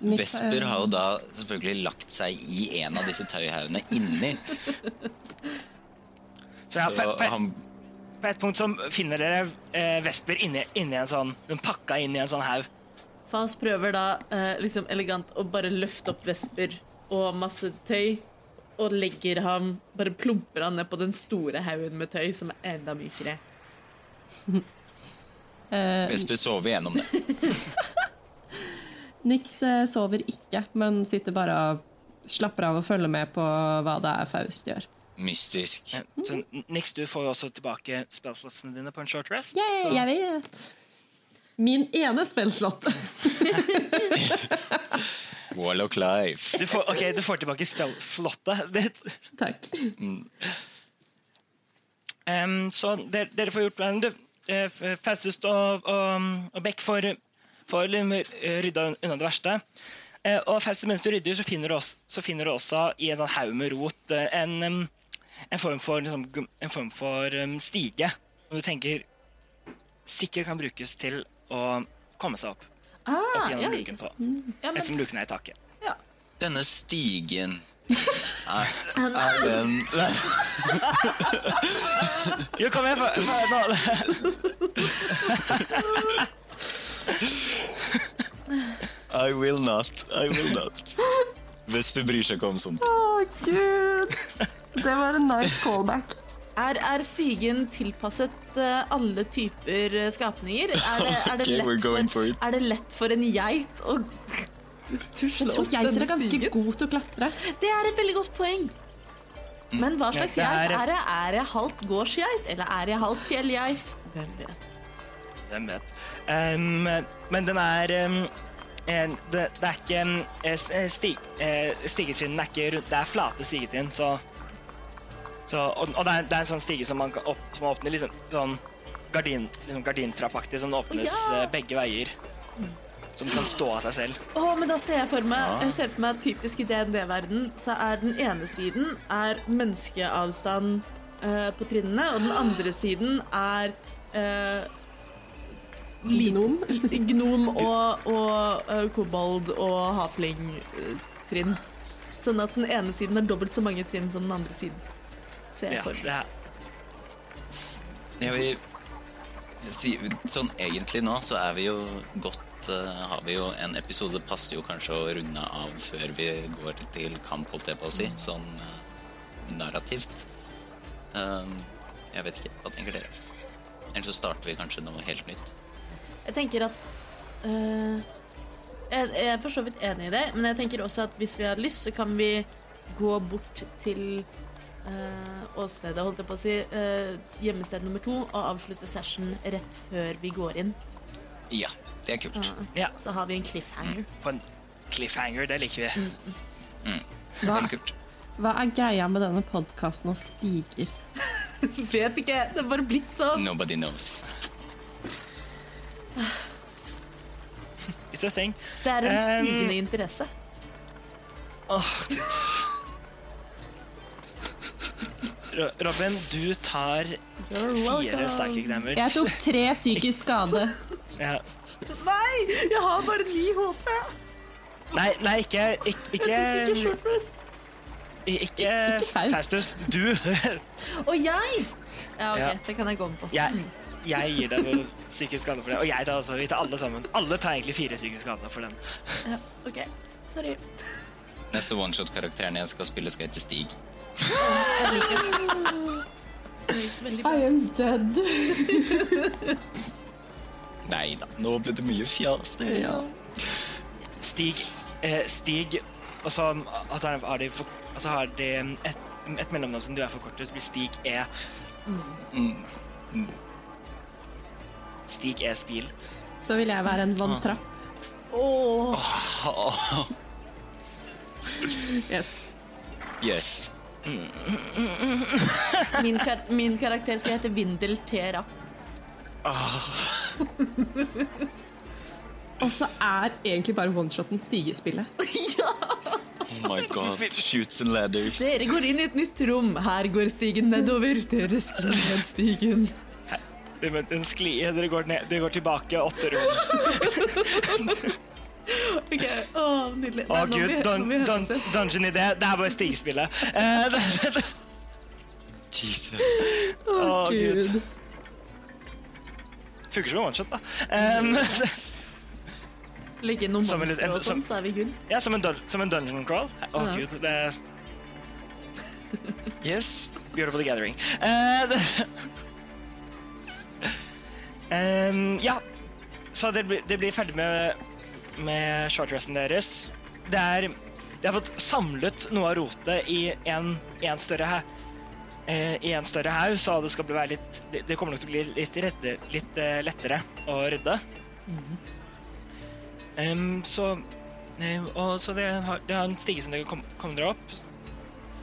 Vesper har jo da selvfølgelig lagt seg i en av disse tøyhaugene inni. Så han på et punkt så finner dere eh, Vesper inni, inni en sånn Hun pakka inn i en sånn haug. Faust prøver da eh, liksom elegant å bare løfte opp Vesper og masse tøy. Og legger ham Bare plumper han ned på den store haugen med tøy, som er enda mykere. Eh, Vesper sover gjennom det. Nix eh, sover ikke, men sitter bare og slapper av og følger med på hva det er Faust gjør. Mystisk. Så Nix, du får jo også tilbake spillslottene dine på en short rest. Yay, så jeg vet! Min ene spillslott. Warlock life. du får, ok, du får tilbake spillslottet ditt. Takk. Um, så dere, dere får gjort planen. Du, eh, Faustus og, og, og Beck får, får rydda unna det verste. Uh, og Festus, mens du rydder, så finner du også, så finner du også i en sånn haug med rot eh, en, em, en form for, liksom, en form for um, stige. Som du tenker sikkert kan brukes til å komme seg opp. Ah, opp gjennom ja, luken på. ja, men, Ettersom luken er i taket. Denne stigen er, er den Jo, kom igjen! nå- I will not. I will not. Vesper bryr seg ikke om sånt. Å, gud! Det var en nice callback. er, er stigen tilpasset eh, alle typer eh, skapninger? Er det, er, det Okay, lett for, for er det lett for en geit å tusle Jeg tror opp geiter er ganske stigen? gode til å klatre. Det er et veldig godt poeng. Men hva slags Ja, det geit er- det? Er det halvt gårdsgeit, eller er det halvt fjellgeit? Hvem vet? Hvem vet. Um, men den er um en, det, det er ikke en eh, sti, eh, Stigetrinnene er ikke det er flate stigetrinn, så, så Og, og det, er, det er en sånn stige som man kan opp, som åpner liksom sånn gardin, liksom gardintrappaktig, som åpnes Ja. eh, begge veier. Så den kan stå av seg selv. Oh, men da ser jeg for meg Jeg ser for meg typisk i DND-verden så er den ene siden er menneskeavstand uh, på trinnene, og den andre siden er uh, Gnom. Gnom og, og uh, kobold og hafling-trinn. Sånn at den ene siden er dobbelt så mange trinn som den andre siden. Ser jeg Ja, for meg. Jeg vil si, sånn egentlig nå så er vi jo godt eh, Har vi jo en episode passer jo kanskje å runde av før vi går til kamp, holdt jeg på å si. Sånn uh, narrativt. Um, jeg vet ikke. Hva tenker dere? Eller så starter vi kanskje noe helt nytt. Jeg tenker at uh, jeg, jeg er for så vidt enig i det, men jeg tenker også at hvis vi har lyst, så kan vi gå bort til øh, åstedet, holdt jeg på å si, øh, hjemmested nummer to, og avslutte session rett før vi går inn. Ja, det er kult. ja, Så har vi en cliffhanger. på en cliffhanger, det liker vi. Hva, Veldig kult. hva er greia med denne podkasten og stiger? Vet ikke, det er bare blitt sånn. Nobody knows. It's a thing. Det er en Um, stigende interesse. Åh, Gud. Ro- Robin, du tar fire psychic damage. Jeg tok tre psykisk skade. Ja. Nei, jeg har bare ni HP. Nei, nei, ikke Ikke, ikke, Ikke ikke, Ikke Faust. Faustus. Du. Og jeg! Ja, ok, Ja. det kan jeg gå med på. Jeg, jeg gir deg noen psykisk skade for det. Og jeg tar også. Vi tar alle sammen. Alle tar egentlig fire psykisk skade for den. Ja, ok, sorry. Neste oneshot-karakteren jeg skal spille, skal hete Stig. Jeg liker det. Det høres veldig bra I am dead. Nei da, nå ble det mye fjas. Ja. Stig, eh, Stig og så og har de, for, og har de et, et mellomnavn som du er forkortet, blir Stig E. Stig E. Spil. Så vil jeg være en vanntrapp. Åh, Yes. Yes. Min, kar min karakter skal hete Vindel Tera. Og så er egentlig bare one-shoten stigespillet. Oh my god. Shoots and ladders. Dere går inn i et nytt rom. Her går stigen nedover. Dere sklir ned stigen. Skli, dere går, ned, dere går tilbake åtte rom. Ok, åh, nydelig. Å Nei, gud, dun, dun, dungeon idé. Det er bare stigespillet. Uh, det- Jesus. Å gud. Funker som en one-shot, da. Um, Legge noen Som monstre og sånn, så er vi good. ja, som en, dun som en dungeon crawl. Å Ja. gud, det er Yes. Beautiful Gathering. Uh, um, Ehm, ja, så det blir, det blir ferdig med, med shortresten deres. Det er De har fått samlet noe av rotet i en, en større haug. I en større haug, så det skal bli være litt det- kommer nok til å bli litt, redde, litt eh, lettere å rydde. Ehm, så eh, og, Så det har, det har en stige som dere kom, kommer dere opp.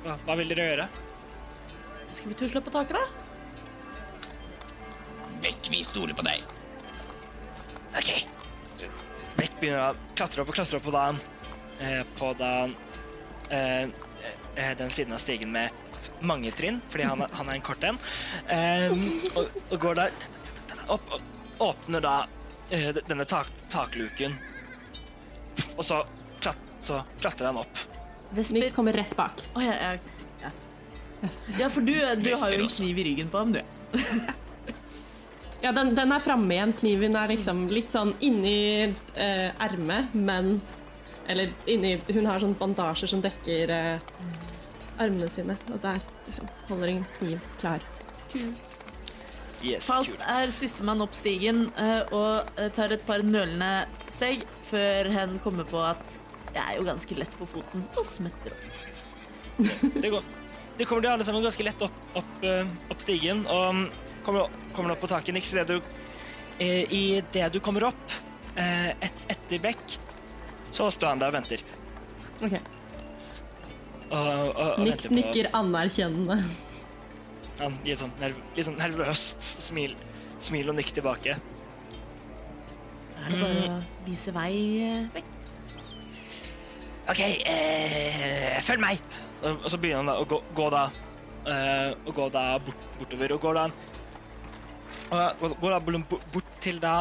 Hva, hva vil dere gjøre? Skal vi tusle på taket, da? Vekk, vi stoler på deg. Ok. Beck begynner å klatre opp og klatre opp på den, eh, på den, eh, eh, den siden av stigen med mange trinn, fordi han, er- han er en kort en. Ehm, og, og går da opp og åpner da eh, denne tak, takluken. Og så, klat, så klatrer han opp. Vesper kommer rett bak. Oh, ja, ja, ja. ja, for du, du har jo en kniv i ryggen på ham, du. Ja, den, den er framme igjen. Kniven er liksom litt sånn inni eh, ermet, men Eller inni Hun har sånn bandasjer som dekker eh, armene sine, og der liksom holder en kniv klar. Yes, Faust kult. er sistemann opp stigen eh, og eh, tar et par nølende steg før hen kommer på at jeg er jo ganske lett på foten, og smetter opp. Det, går, det kommer de alle sammen ganske lett opp, opp, eh, opp stigen, og mm, kommer, du opp på taket. Nix, i det du, eh, i det du kommer opp eh, et, etter Beck, så står han der og venter. Ok. Og, og, og Nix venter nikker anerkjennende. Han gir et sånt nerv, litt sånn nervøst smil, smil og nikk tilbake. Da er det bare å vise vei eh. OK, eh, følg meg! Og, og så begynner han da å gå, gå da eh, og gå da bort, bortover, og går da og går, går da bort, til da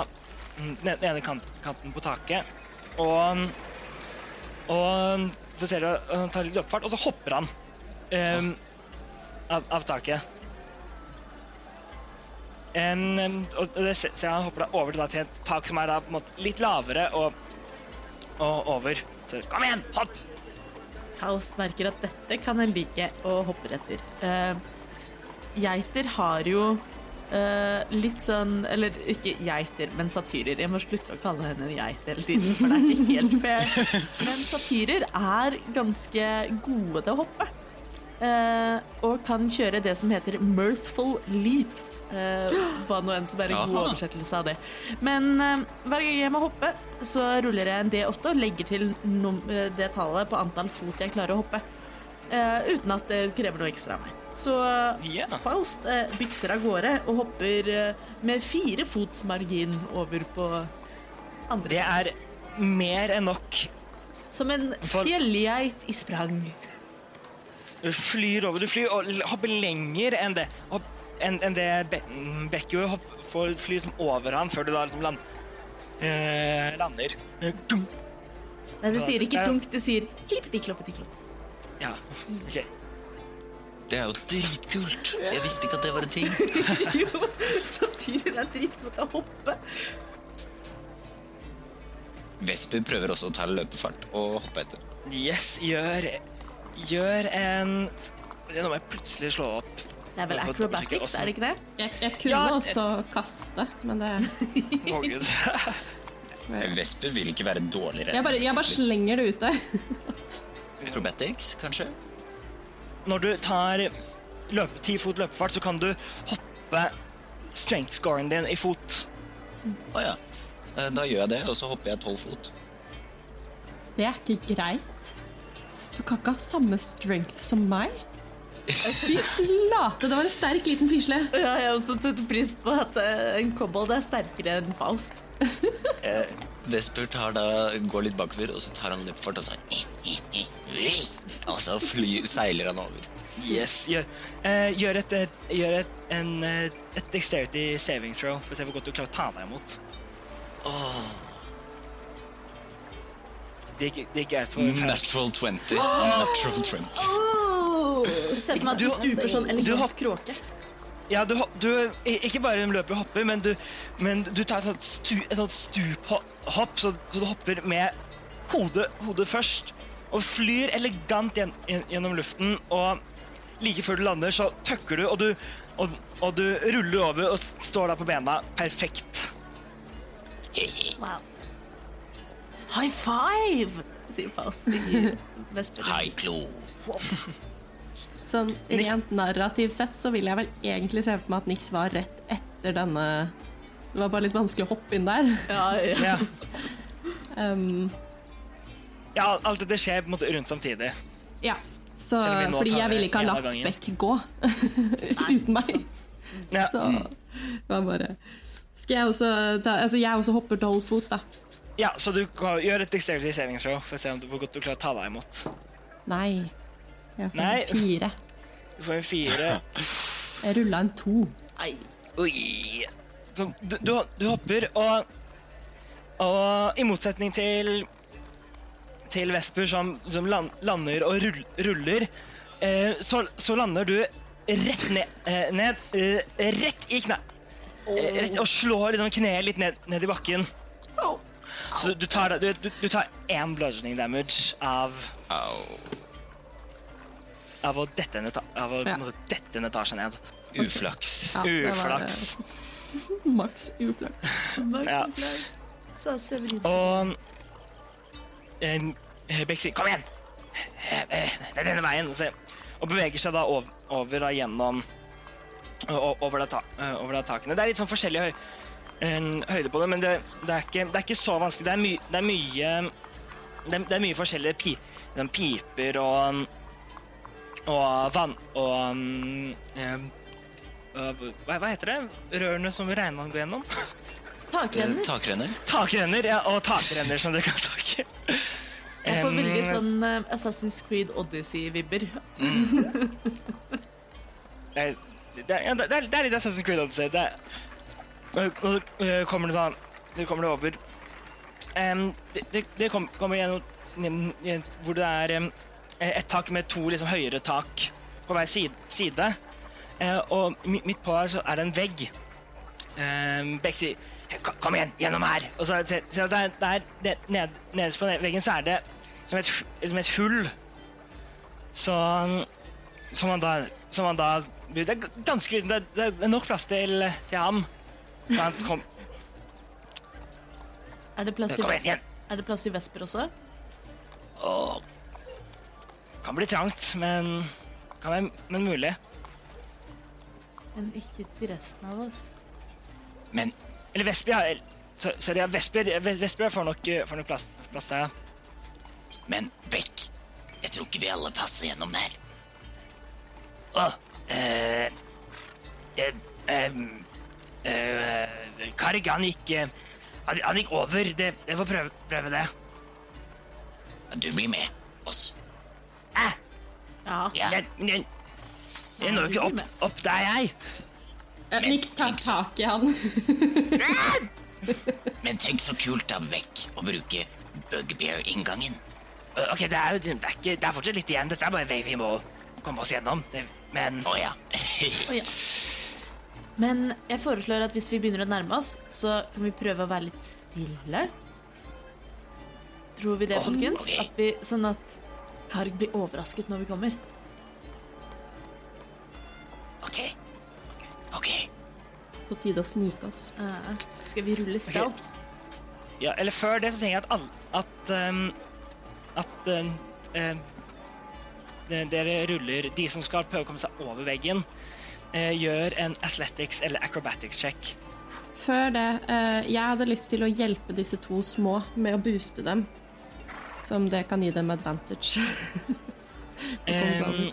mm, den ene kant, kanten på taket, og og så ser du han tar litt oppfart, og så hopper han um, av, av taket. En, og det ser han hopper da over til, da, til et tak som er da på en måte litt lavere og, og over. Så kom igjen, hopp! Faust merker at dette kan en like, og hopper etter. Uh, geiter har jo eh, litt sånn Eller ikke geiter, men satyrer. Jeg må slutte å kalle henne en geit hele tiden, for det er ikke helt fair. Men satyrer er ganske gode til å hoppe. Uh, og kan kjøre det som heter mirthful leaps. Uh, hva nå enn som er en god oversettelse av det. Men hver gang jeg må hoppe, så ruller jeg en D8 og legger til det tallet på antall fot jeg klarer å hoppe. uten at det krever noe ekstra av meg. Så yeah. Faust eh, bykser av gårde og hopper eh, med fire fots margin over på andre. Det er mer enn nok. Som en For- fjellgeit i sprang. Du flyr over. Du flyr og hopper lenger enn det hopp, enn, enn det Be Bekkjo flyr liksom over han før du da liksom land, eh, lander. Nei, det sier ikke plunk, det sier klippeti kloppeti klopp. Ja, ok. Det er jo dritkult. Jeg visste ikke at det var en ting. jo, satyrer er dritkult til å hoppe. Vesper prøver også å ta løpefart og hoppe etter. Yes, gjør, gjør en Det må jeg plutselig slå opp. Det er vel acrobatics, er det ikke det? Jeg, jeg kunne Ja, også kaste, men det Vesper vil ikke være dårligere. Jeg bare, jeg bare slenger det ut der. Acrobatics, kanskje? Når du tar løpe, ti fot løpefart, så kan du hoppe strength-scoren din i fot. Å ja. Eh, Da gjør jeg det, og så hopper jeg tolv fot. Det er ikke greit. Du kan ikke ha samme strength som meg. Fy flate, det var en sterk liten fisle. Ja, jeg har også tatt pris på at eh, en kobold er sterkere enn Faust. Vesper tar da, går litt bakover, og så tar han luftfart og så Og så fly, seiler han over. Yes, gjør, uh, gjør, et, gjør et, en, eh, et dexterity saving throw for å se hvor godt du klarer å ta deg imot. Det gikk, det gikk greit for Natural 20. Natural 20. Se for meg at du Du- stuper sånn elegant kråke. Ja, du, du Ikke bare løper og hopper, men du, men du tar et sånt, stu, et sånt stuphopp, så, så du hopper med hodet, hodet først, og flyr elegant gjen, gjen- gjennom luften, og like før du lander, så tøkker du, og du, og, og du ruller over og står da på bena perfekt. Wow. High five! sier Faust. Hei, Klo. Sånn rent narrativt sett så vil jeg vel egentlig se for meg at Nix var rett etter denne Det var bare litt vanskelig å hoppe inn der. Ja, ja. Um, ja alt dette skjer på en måte rundt samtidig. ja. Så, fordi jeg ville ikke ha latt. Beck gå uten meg. Ja. Så det var bare Skal jeg også ta Altså, jeg også hopper tolv fot, da. Ja, så du kan gjør et dexterity for å se om du, hvor godt du klarer å ta deg imot. Nei. Jeg får Nei. en fire. Du får en fire. Jeg rulla en to. Nei. Oi. Så du, du, du hopper, og, og i motsetning til til Vesper, som, som land, lander og rull, ruller, eh, så, så lander du rett ned, eh, ned eh, rett i kne. Eh, rett, og slår liksom kneet litt ned, ned i bakken. Så du, du tar du, du, du tar én bludgeoning damage av av å dette en, etasje ned. Uflaks. Ja, det var, Uflaks. Maks uflaks. Ja. Sa Severin. Og eh, Beck sier 'kom igjen', Eh, eh, det er denne veien. Så, og beveger seg da over, over da gjennom over, da ta, eh, over da takene. Det er litt sånn forskjellig høy, høyde på det, men det, det, er ikke, det er ikke så vanskelig. Det er, my, det er mye det er, det er mye forskjellige pi, piper og og vann og um, hva, hva heter det? Rørene som regnvann går gjennom? Eh, Takrenner. Takrenner. Takrenner, ja, og takrenner som dere kan takke. Jeg får veldig sånn uh, Assassin's Creed Odyssey-vibber. Det det, ja, det, er, det er litt Assassin's Creed Odyssey. Det og, og, øh, kommer du da Det kommer det over. um, det, det, det kom, kommer gjennom- hvor det er um, et tak med to liksom, høyere tak på hver side. Eh, og midt på her så er det en vegg. Um, Beck sier «Kom- igjen, gjennom her! Og så ser jeg at der, er, er ned, nederst på veggen så er det som et, som et hull. Så som han da, som han da Det er ganske. Det, er- det er nok plass til, til ham. Så han kom, Er det plass til Vesper, er det plass til Vesper også? Åh. Kan bli trangt, men kan være, men mulig. Men ikke til resten av oss. Men Eller ja. Så- Sorry, ja, Vesper, får nok, eh, får nok plass, plass der, ja. Men Beck, jeg tror ikke vi alle passer gjennom der. Åh, eh, eh, eh, eh, Karg, han gikk han, han gikk over. Det, jeg får prøve, prøve det. Du blir med oss. Æ, Ja. Ja. jeg, jeg, jeg når ikke opp, opp der, jeg. Men, Nix tar tak i han. Men tenk så kult av Beck å bruke Bugbear-inngangen. Eh, Ok, det er, jo- det, er ikke, det er fortsatt litt igjen. Dette er bare en vei vi må komme oss gjennom. Men Å ja. oh, ja. Men jeg foreslår at hvis vi begynner å nærme oss, så kan vi prøve å være litt stille. Tror vi det, oh, folkens? Okay. At vi, sånn at Karg blir overrasket når vi kommer. Ok. Ok. På tide å snike oss. Uh, skal vi rulle stealth? ja, Eller før det så tenker jeg at alle At, um, at um, dere ruller De som skal prøve å komme seg over veggen, uh, gjør en athletics eller acrobatics check. Før det, uh, jeg hadde lyst til å hjelpe disse to små med å booste dem. Som det kan gi dem advantage. Um,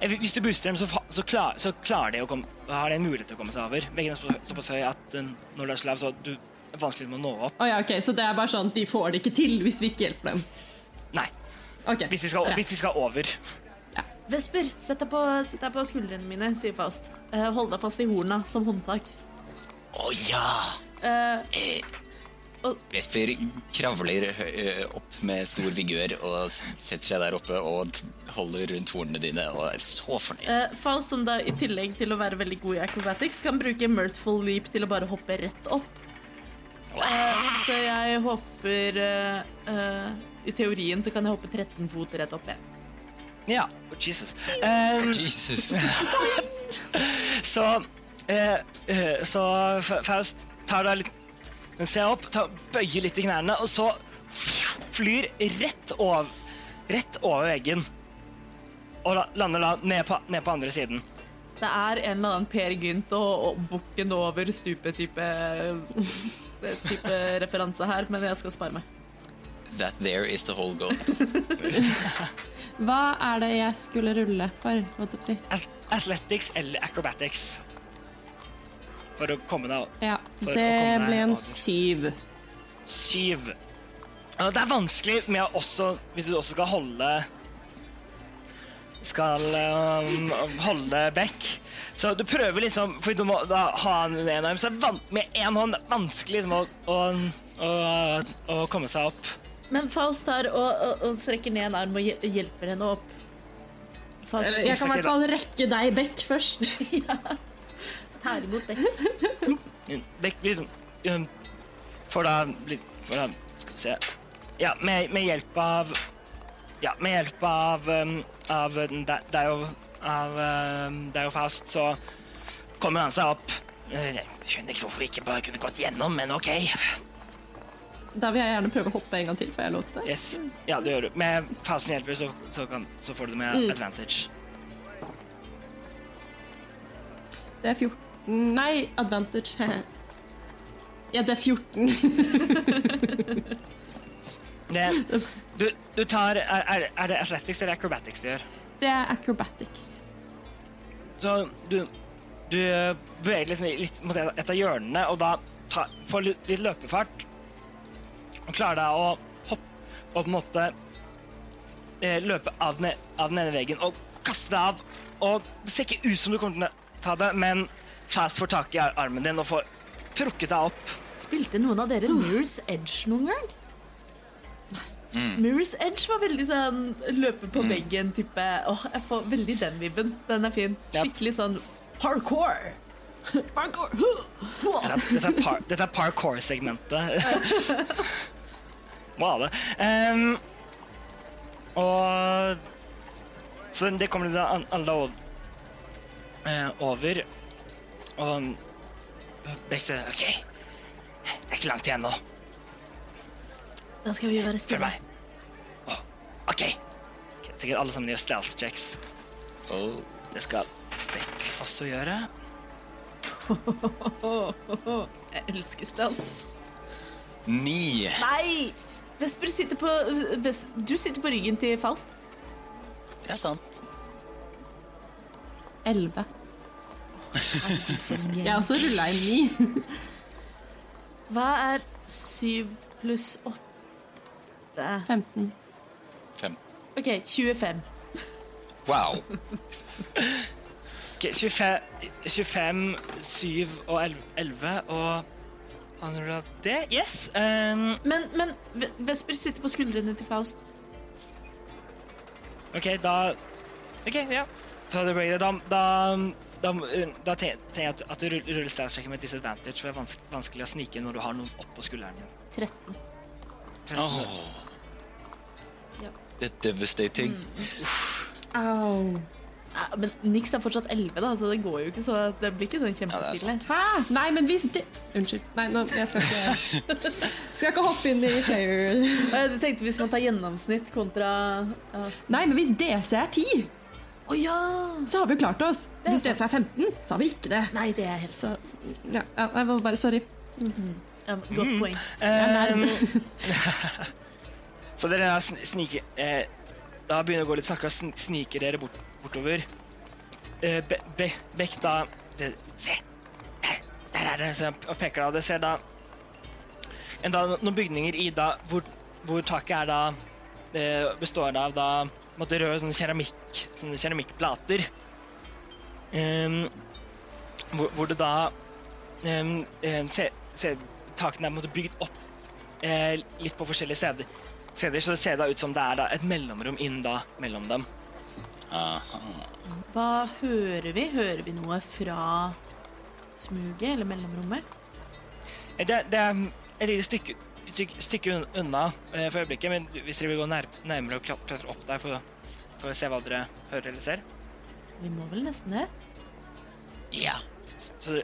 hvis du booster dem, så, så, klar, så klarer de å komme, har de en mulighet til å komme seg over. Veggen er såpass høy at uh, når du er slav, så du er vanskelig å nå opp. Oh, ja, ok, Så det er bare sånn at de får det ikke til hvis vi ikke hjelper dem? Nei, Okay. hvis de skal, hvis de skal over. Vesper, sett deg, på, sett deg på skuldrene mine, sier Faust. Eh, hold deg fast i horna som håndtak. Å ja. Eh, Eh, Vesper kravler eh, opp med stor vigør og setter seg der oppe og holder rundt hornene dine og er så fornøyd. Uh, Faust, som da i tillegg til å være veldig god i acrobatics, kan bruke mirthful leap til å bare hoppe rett opp. Uh, så jeg hopper uh, eh, I teorien så kan jeg hoppe 13 fot rett opp igjen. Ja, Jesus. Um, Jesus. så eh, eh, Så Faust tar deg litt Den ser opp, tar, bøyer litt i knærne, og så flyr rett over, rett over veggen. Og da, lander da ned på, ned på andre siden. Det er en eller annen Per Gynt og, og bukken over stupet-type type referanse her, men jeg skal spare meg. That there is the whole goat. Hva er det jeg skulle rulle for? Athletics eller acrobatics. For å komme deg opp. Ja, det ble en over. syv. Syv. Det er vanskelig med også Hvis du også skal holde Skal um, holde back. Så du prøver liksom Fordi du må da ha en i en arm, så er det van med én hånd det er vanskelig liksom, å, å, å, å komme seg opp. Men Faust tar og, og, og strekker ned en arm og hjelper henne opp. Faust jeg kan i hvert fall rekke deg bekk først. tar imot Beck. Back liksom um, For da For da Skal vi se Ja, med, med hjelp av Ja, med hjelp av um, Av um, er jo Av um, Det er jo fast, så kommer han seg opp. Eh, Jeg skjønner ikke hvorfor vi ikke bare kunne gått gjennom, men OK. Da vil jeg gjerne prøve å hoppe en gang til, får jeg lov til det? Yes. Ja, det gjør du. Med fasen hjelper, så, så, kan, så får du det med advantage. Det er 14 Nei, advantage. Ja, det er 14. Det, du, du tar er, er, det athletics eller acrobatics du gjør? Det er acrobatics. Så du, du beveger liksom litt mot et av hjørnene, og da tar, får litt, litt løpefart. Og klarer deg å hoppe og på en måte eh, løpe av den, av den ene veggen og kaste deg av. Og det ser ikke ut som du kommer til å ta det, men Fast får tak i armen din og får trukket deg opp. Spilte noen av dere Moors Edge noen gang? Moor's Edge var veldig sånn løpe på veggen-type. Åh, Jeg får veldig den vibben. Den er fin. Skikkelig sånn parkour. Parkour. Ja, dette er, par, er parkour-segmentet. Må ha det. Um, og Så det kommer da deg alle eh, over. Og Beck sier OK, det er ikke langt igjen nå. Da skal vi være Følg stille. meg. Oh, OK. Sikkert alle sammen gjør stealth checks. Oh. Det skal Beck også gjøre. Jeg elsker stealth. Ni. Nei! Vesper sitter på Ves- Du sitter på ryggen til Faust. Det er sant. 11. Jeg også rulla en 9. Hva er syv pluss åtte? 15. Fem. OK, 25. Wow. Ok, 25, 25 7 og 11, 11 og han rulla det. Yes. Um. Men, men Vesper sitter på skuldrene til Faust. OK, da OK, ja. Så det blir, da, da, da, da tenker jeg at, at du rull- ruller stats med disadvantage, for det er vans vanskelig å snike når du har noen oppå skulderen din. 13. Oh. Det er devastating. Au. Ja, men Nix er fortsatt 11, da, så det går jo ikke så Det blir ikke sånn Ja, kjempestille. Hæ? Nei, men hvis det Unnskyld. Nei, nå, jeg skal ikke Skal ikke hoppe inn i player jeg tenkte hvis man tar gjennomsnitt kontra ja. Nei, men hvis DC er 10, Å ja! så har vi jo klart oss. Det Hvis det er 15, så har vi ikke det. Nei, det er helt Så ja, ja, jeg var bare sorry. ja, Godt poeng. Ehm, så dere da sn- sniker eh, Da begynner det å gå litt saktere, sn sniker dere bort, bortover. Eh, Be Be Bekk da det, Se! Der, der er det! Så jeg peker da. Det ser da en da, noen bygninger i da hvor, hvor taket er da eh, består av da måte røde sånne keramikk sånne keramikkplater. Um, hvor, hvor det da um, se, se, takene er på en måte bygd opp eh, litt på forskjellige steder. steder. Så det ser da ut som det er da et mellomrom inn da mellom dem. Aha. Hva hører vi? Hører vi noe fra smuget eller mellomrommet? Eh, Det, det er et lite stykke, stykke, unna eh, for øyeblikket, men hvis dere vil gå nær, nærmere og klat- klatre opp der for, å- Får vi se hva dere hører eller ser. Vi må vel nesten det? Ja. Så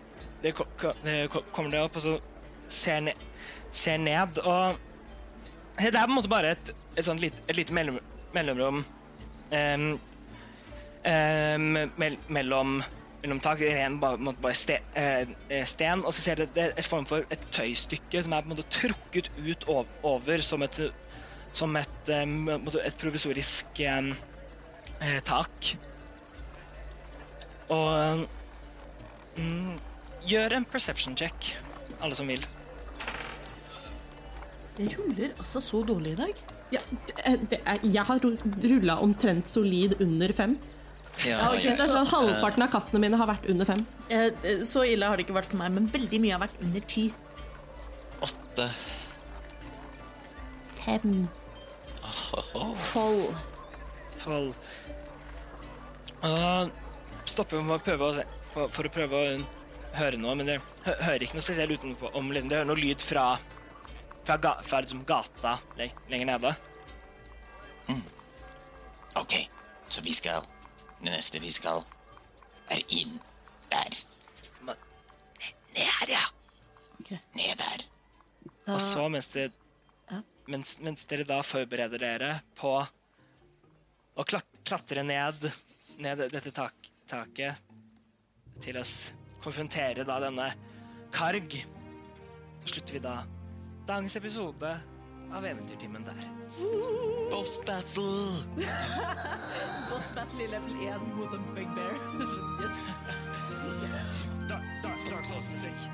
ko- kommer det opp, og så ser, ne ser ned, og Det er på en måte bare et, et sånt lit, et lite mellom, mellomrom um, um, mell, mellom, mellom taket. Ren bare, måte bare ste, eh, eh, sten, og så ser dere det er et form for et tøystykke som er på en måte trukket ut over, over som et, som et, måte et provisorisk eh, tak. Og Mm, gjør en perception check, alle som vil. Det ruller altså så dårlig i dag. Ja, det, det jeg har rulla omtrent solid under fem. Ja Det er sånn Halvparten av kastene mine har vært under fem. Eh, Så ille har det ikke vært for meg, men veldig mye har vært under ti. Åtte. Fem. Tolv. Tolv. Stopper for å prøve å, se, for for å prøve å høre noe, men dere hører ikke noe spesielt utenfor. Om, liksom, dere hører noe lyd fra, fra, ga, fra liksom, gata lenger nede. Ok, så vi skal Det neste vi skal, er inn der. Ned her, ja. Okay. Ned der. Da, Og så, mens, Ja. mens, mens dere da forbereder dere på å klatre ned, ned dette tak taket til å konfrontere da denne Karg, så slutter vi da dagens episode av Eventyrtimen der. Boss battle! Boss battle i level 1 mot en bugbear. yes. Dark dark, 6.